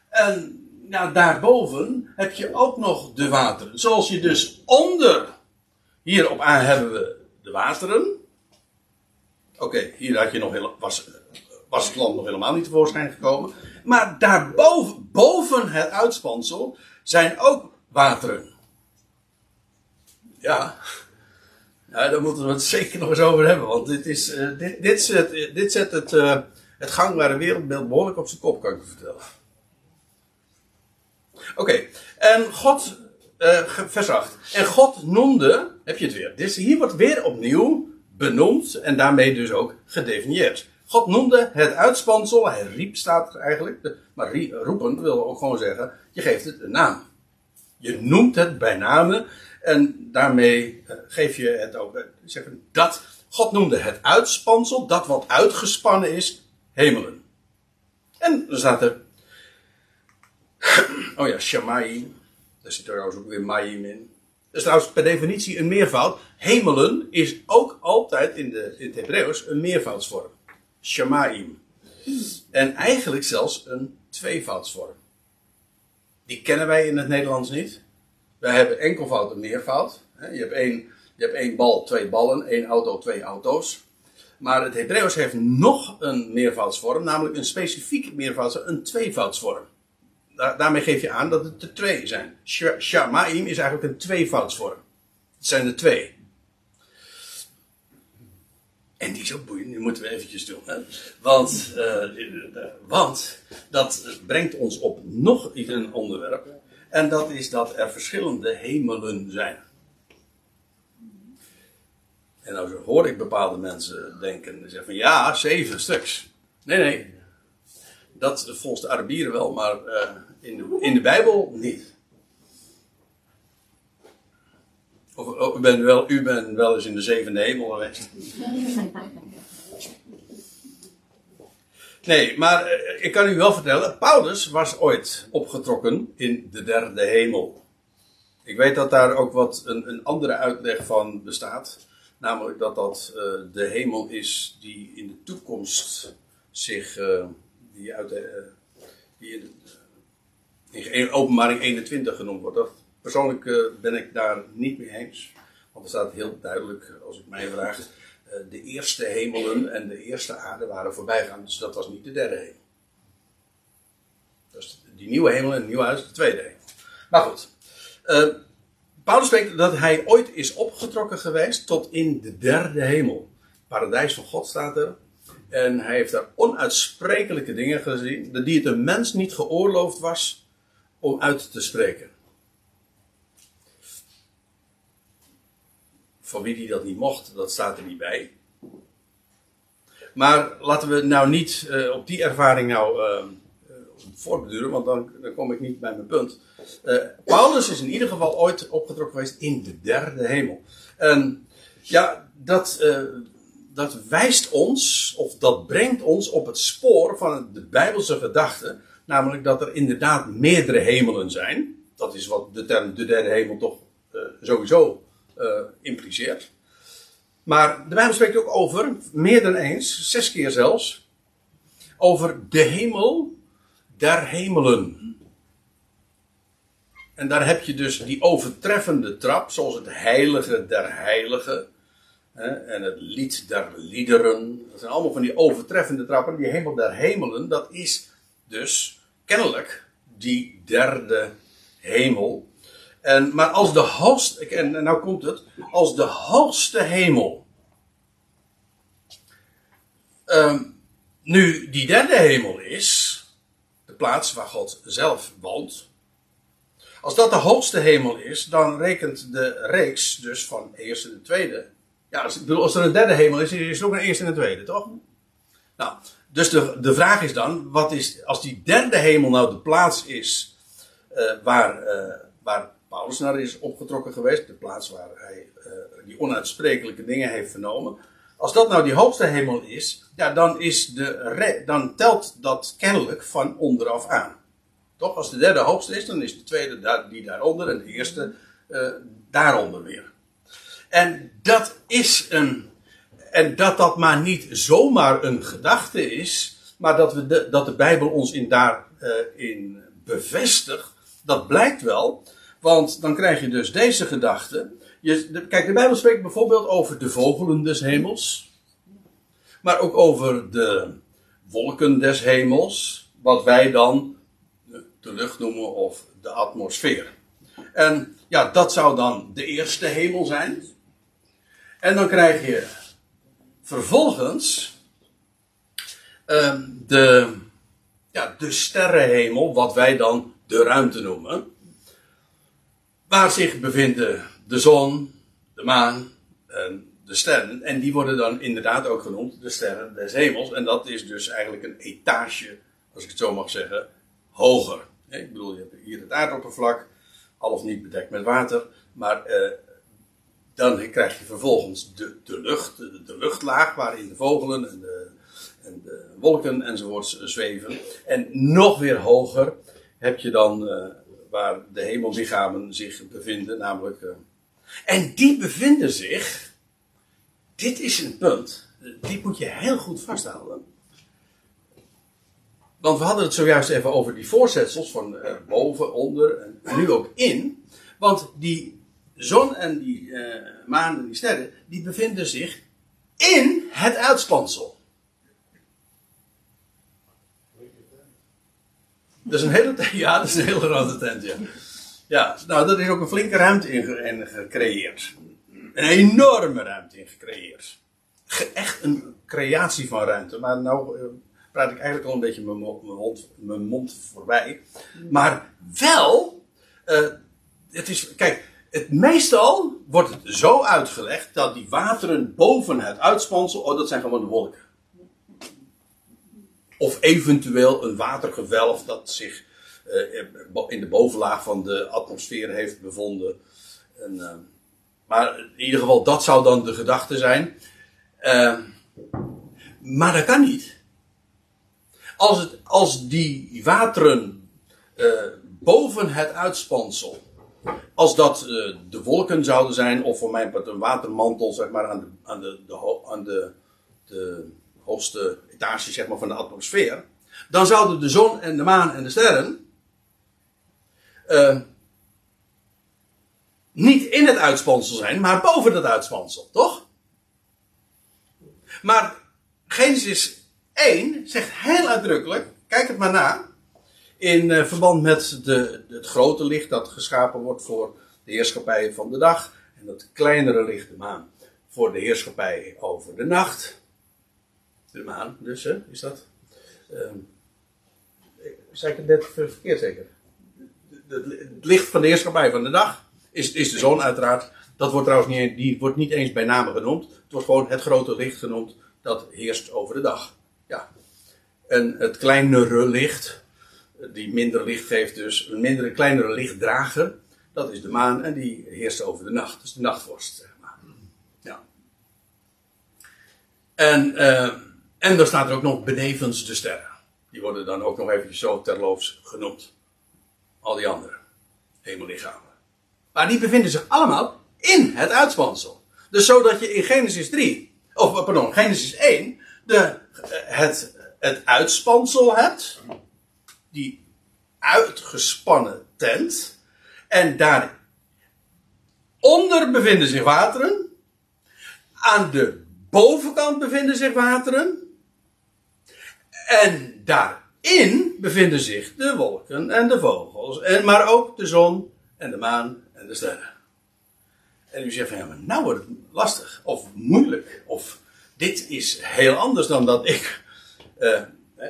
En ja, daarboven heb je ook nog de wateren. Zoals je dus onder. Hierop aan hebben we de wateren. Oké, hier had je nog heel, was, was het land nog helemaal niet tevoorschijn gekomen. Maar daarboven, boven het uitspansel, zijn ook wateren. Ja, ja, daar moeten we het <laughs> zeker nog eens over hebben. Want dit, is, uh, dit, dit, zet, dit zet het, uh, het gangbare wereldbeeld behoorlijk op zijn kop, kan ik u vertellen. Oké, en God, uh, vers 8. En God noemde, heb je het weer. Dus hier wordt weer opnieuw benoemd en daarmee dus ook gedefinieerd. God noemde het uitspansel, hij riep staat er eigenlijk, maar roepen wil ook gewoon zeggen, je geeft het een naam. Je noemt het bij namen en daarmee geef je het ook, zeggen dat, God noemde het uitspansel, dat wat uitgespannen is, hemelen. En dan staat er, <clears throat> oh ja, Shamayim, daar zit trouwens ook weer Mayim in. Dat is trouwens per definitie een meervoud. Hemelen is ook altijd in, de, in het Hebreeuws een meervoudsvorm. Shamaim. En eigenlijk zelfs een tweevoudsvorm. Die kennen wij in het Nederlands niet. Wij hebben enkelvoud en meervoud. Je hebt één, je hebt één bal, twee ballen, één auto, twee auto's. Maar het Hebreeuws heeft nog een meervoudsvorm, namelijk een specifieke meervoudsvorm, een tweevoudsvorm. Daar, daarmee geef je aan dat het er twee zijn. Shamaim is eigenlijk een tweevoudsvorm. Het zijn er twee. En die is ook boeiend, die moeten we eventjes doen. Want, uh, want dat brengt ons op nog een onderwerp. En dat is dat er verschillende hemelen zijn. En nou hoor ik bepaalde mensen denken, zeggen van ja, zeven stuks. Nee, nee. Dat volgens de Arabieren wel, maar uh, in, de, in de Bijbel niet. Of, u, bent wel, u bent wel eens in de zevende hemel geweest. <laughs> Nee, maar uh, ik kan u wel vertellen, Paulus was ooit opgetrokken in de derde hemel. Ik weet dat daar ook wat een, een andere uitleg van bestaat. Namelijk dat dat eh, de hemel is die in de toekomst zich, eh, die uit de, eh, die in, in openbaring 21 genoemd wordt. Dat, persoonlijk eh, ben ik daar niet mee eens. Want er staat heel duidelijk, als ik mij vraag, eh, de eerste hemelen en de eerste aarde waren voorbijgaan. Dus dat was niet de derde hemel. Dus die nieuwe hemel en het nieuwe huis, de tweede hemel. Maar goed. eh, Paulus spreekt dat hij ooit is opgetrokken geweest tot in de derde hemel. Paradijs van God staat er. En hij heeft daar onuitsprekelijke dingen gezien, die het een mens niet geoorloofd was om uit te spreken. Voor wie die dat niet mocht, dat staat er niet bij. Maar laten we nou niet eh, op die ervaring nou eh, eh, voortbeduren, want dan, dan kom ik niet bij mijn punt. Eh, Paulus is in ieder geval ooit opgetrokken geweest in de derde hemel. En ja, dat, dat wijst ons, of dat brengt ons op het spoor van de Bijbelse gedachte. Namelijk dat er inderdaad meerdere hemelen zijn. Dat is wat de term de derde hemel toch sowieso impliceert. Maar de Bijbel spreekt ook over, meer dan eens, zes keer zelfs, over de hemel der hemelen. En daar heb je dus die overtreffende trap, zoals het heilige der heiligen. En het lied der liederen. Dat zijn allemaal van die overtreffende trappen. Die hemel der hemelen, dat is dus kennelijk die derde hemel. En, maar als de hoogste, nou komt het, als de hoogste hemel. ehm, nu die derde hemel is, de plaats waar God zelf woont. Als dat de hoogste hemel is, dan rekent de reeks dus van eerste en tweede. Ja, als, als er een derde hemel is, is er ook een eerste en een tweede, toch? Nou, dus de, de vraag is dan, wat is, als die derde hemel nou de plaats is eh, waar, eh, waar Paulus naar is opgetrokken geweest, de plaats waar hij eh, die onuitsprekelijke dingen heeft vernomen. Als dat nou die hoogste hemel is, ja, dan, is de dan telt dat kennelijk van onderaf aan. Toch? Als de derde hoogste is, dan is de tweede daar, die daaronder en de eerste eh, daaronder weer. En dat is een. En dat dat maar niet zomaar een gedachte is, maar dat, we de, dat de Bijbel ons in daarin bevestigt, dat blijkt wel. Want dan krijg je dus deze gedachte. Je, kijk, de Bijbel spreekt bijvoorbeeld over de vogelen des hemels. Maar ook over de wolken des hemels. Wat wij dan de lucht noemen of de atmosfeer. En ja, dat zou dan de eerste hemel zijn. En dan krijg je vervolgens ehm, de, ja, de sterrenhemel, wat wij dan de ruimte noemen. Waar zich bevinden de zon, de maan en de sterren. En die worden dan inderdaad ook genoemd de sterren des hemels. En dat is dus eigenlijk een etage, als ik het zo mag zeggen, hoger. Ik bedoel, je hebt hier het aardoppervlak, half niet bedekt met water. Maar eh, dan krijg je vervolgens de, de lucht, de, de luchtlaag waarin de vogelen en de, en de wolken enzovoorts zweven. En nog weer hoger heb je dan eh, waar de hemellichamen zich bevinden, namelijk. eh, en die bevinden zich, dit is een punt, die moet je heel goed vasthouden. Want we hadden het zojuist even over die voorzetsels van eh, boven, onder en nu ook in. Want die zon en die eh, maan en die sterren, die bevinden zich in het uitspansel. Dat is een hele, <laughs> ja, dat is een hele grote tent, ja. Ja, nou, dat is ook een flinke ruimte in, ge- gecreëerd. Een enorme ruimte in gecreëerd. Ge- echt een creatie van ruimte. Maar nou eh, praat ik eigenlijk al een beetje mijn mo- mijn mond, mond voorbij. Maar wel, eh, het is, kijk, het meestal wordt het zo uitgelegd dat die wateren boven het uitspansel, oh, dat zijn gewoon de wolken. Of eventueel een watergewelf dat zich eh, in de bovenlaag van de atmosfeer heeft bevonden. En, eh, maar in ieder geval, dat zou dan de gedachte zijn. Eh, maar dat kan niet. Als, het, als die wateren boven het uitspansel Als dat de wolken zouden zijn, of voor mij een watermantel, zeg maar, aan de, aan de, de, aan de, de hoogste zeg maar, van de atmosfeer. Dan zouden de zon en de maan en de sterren. eh, niet in het uitspansel zijn, maar boven het uitspansel, toch? Maar Genesis 1 zegt heel uitdrukkelijk, kijk het maar na, in eh, verband met de, het grote licht dat geschapen wordt voor de heerschappij van de dag, en dat kleinere licht, de maan, voor de heerschappij over de nacht. De maan, dus, hè, is dat? Ehm zei ik het net verkeerd zeker? Het licht van de heerschappij van de dag is, is de zon uiteraard. Dat wordt trouwens niet, die wordt niet eens bij name genoemd. Het wordt gewoon het grote licht genoemd dat heerst over de dag. Ja. En het kleinere licht, die minder licht geeft dus, een mindere, kleinere lichtdrager, dat is de maan en die heerst over de nacht. Dus de nachtvorst, zeg maar. Ja. En, eh, en er staat er ook nog benevens de sterren. Die worden dan ook nog eventjes zo terloops genoemd. Al die andere hemellichamen. Maar die bevinden zich allemaal in het uitspansel. Dus zodat je in Genesis 3, of pardon, Genesis 1, de, eh, het, het uitspansel hebt. Die uitgespannen tent. En daaronder bevinden zich wateren. Aan de bovenkant bevinden zich wateren. En daarin bevinden zich de wolken en de vogels. En, maar ook de zon en de maan en de sterren. En u zegt van ja, nou wordt het lastig. Of moeilijk. Of dit is heel anders dan dat ik. eh,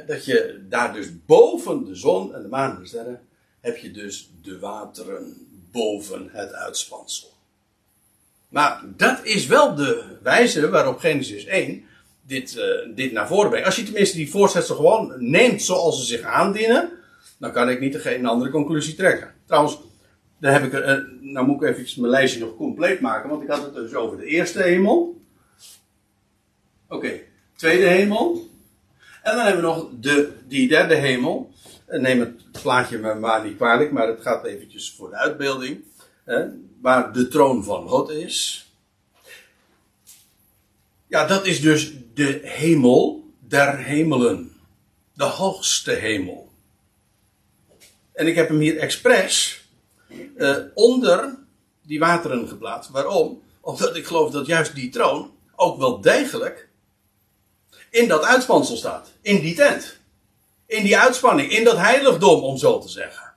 dat je daar dus boven de zon en de maan en de sterren. heb je dus de wateren boven het uitspansel. Maar dat is wel de wijze waarop Genesis 1 dit, eh, dit naar voren brengt. Als je tenminste die voorzetsel gewoon neemt zoals ze zich aandienen, dan kan ik niet geen andere conclusie trekken. Trouwens, dan heb ik, eh, nou moet ik even mijn lijstje nog compleet maken, want ik had het dus over de eerste hemel. Oké, tweede hemel. En dan hebben we nog de, die derde hemel. Eh, Neem het plaatje maar niet kwalijk, maar het gaat eventjes voor de uitbeelding. Waar de troon van God is. Ja, dat is dus de hemel der hemelen. De hoogste hemel. En ik heb hem hier expres eh, onder die wateren geplaatst. Waarom? Omdat ik geloof dat juist die troon ook wel degelijk in dat uitspansel staat. In die tent. In die uitspanning. In dat heiligdom, om zo te zeggen.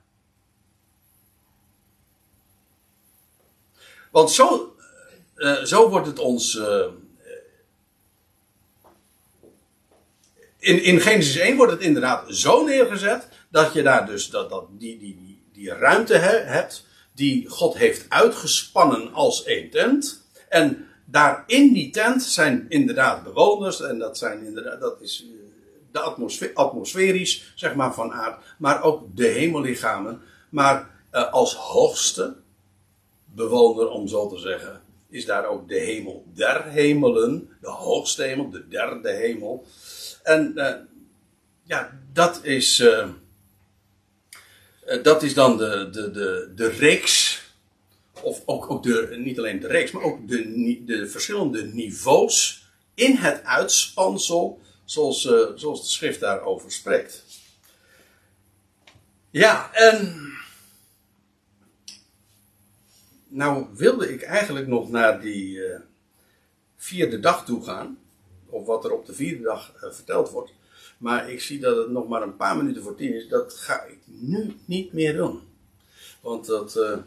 Want zo, eh, zo wordt het ons. eh, in, in Genesis 1 wordt het inderdaad zo neergezet. dat je daar dus dat, dat, die, die, die, ruimte he- hebt. die God heeft uitgespannen als één tent. En daar in die tent zijn inderdaad bewoners. en dat, zijn inderdaad, dat is eh, de atmosfe- atmosferisch, zeg maar, van aard. maar ook de hemellichamen. Maar eh, als hoogste bewoner, om zo te zeggen, is daar ook de hemel der hemelen, de hoogste hemel, de derde hemel. En eh, ja, dat is, eh, eh, dat is dan de, de, de, de reeks, of ook, ook de, niet alleen de reeks, maar ook de, de verschillende niveaus in het uitspansel, zoals, zoals de schrift daarover spreekt. Ja, en nou wilde ik eigenlijk nog naar die vierde dag toe gaan. Of wat er op de vierde dag eh, verteld wordt. Maar ik zie dat het nog maar een paar minuten voor tien is. Dat ga ik nu niet meer doen. Want dat, eh,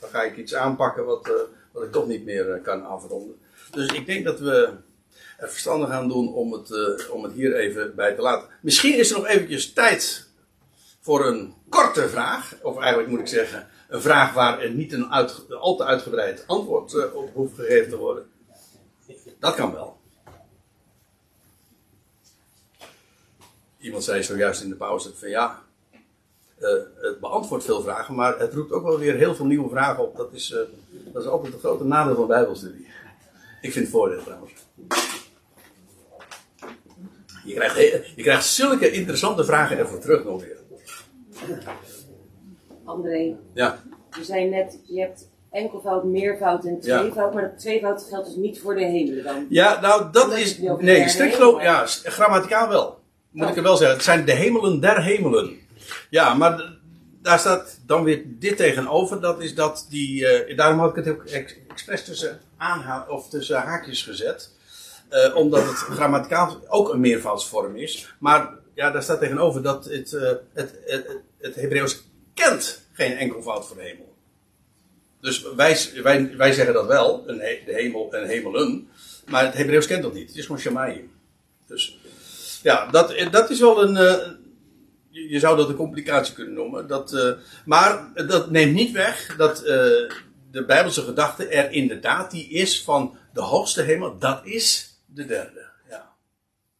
dan ga ik iets aanpakken wat, eh, wat ik toch niet meer kan afronden. Dus ik denk dat we er verstandig aan doen om het, om het hier even bij te laten. Misschien is er nog eventjes tijd voor een korte vraag. Of eigenlijk moet ik zeggen, een vraag waar niet een al te uitgebreid antwoord op hoeft gegeven te worden. Dat kan wel. Iemand zei zojuist in de pauze van ja, eh, het beantwoordt veel vragen, maar het roept ook wel weer heel veel nieuwe vragen op. Dat is, eh, dat is altijd een grote nadeel van bijbelstudie. Ik vind het voordeel trouwens. Je krijgt, je krijgt zulke interessante vragen ervoor terug nog weer. André, Ja. je zei net, je hebt enkelvoud, meervoud en Ja. tweevoud, maar dat tweevoud geldt dus niet voor de hemelen dan. Ja, nou, dat Omdat is. Nee, strikt geloof. Ja, grammaticaal wel. Moet ik er wel zeggen. Het zijn de hemelen der hemelen. Ja, maar daar staat dan weer dit tegenover. Dat is dat die. eh, daarom had ik het ook ex- expres tussen, of tussen haakjes gezet. Eh, omdat het grammaticaal ook een meervoudsvorm is. Maar ja, daar staat tegenover dat het, eh, het, het, het Hebreeuws kent geen enkelvoud voor hemel. Dus wij, wij, wij zeggen dat wel, een de hemel en hemelen. Maar het Hebreeuws kent dat niet. Het is gewoon Shamayim. Dus ja, dat, dat is wel een. eh, je zou dat een complicatie kunnen noemen. Dat, eh, maar dat neemt niet weg dat eh, de Bijbelse gedachte er inderdaad die is van de hoogste hemel. Dat is de derde.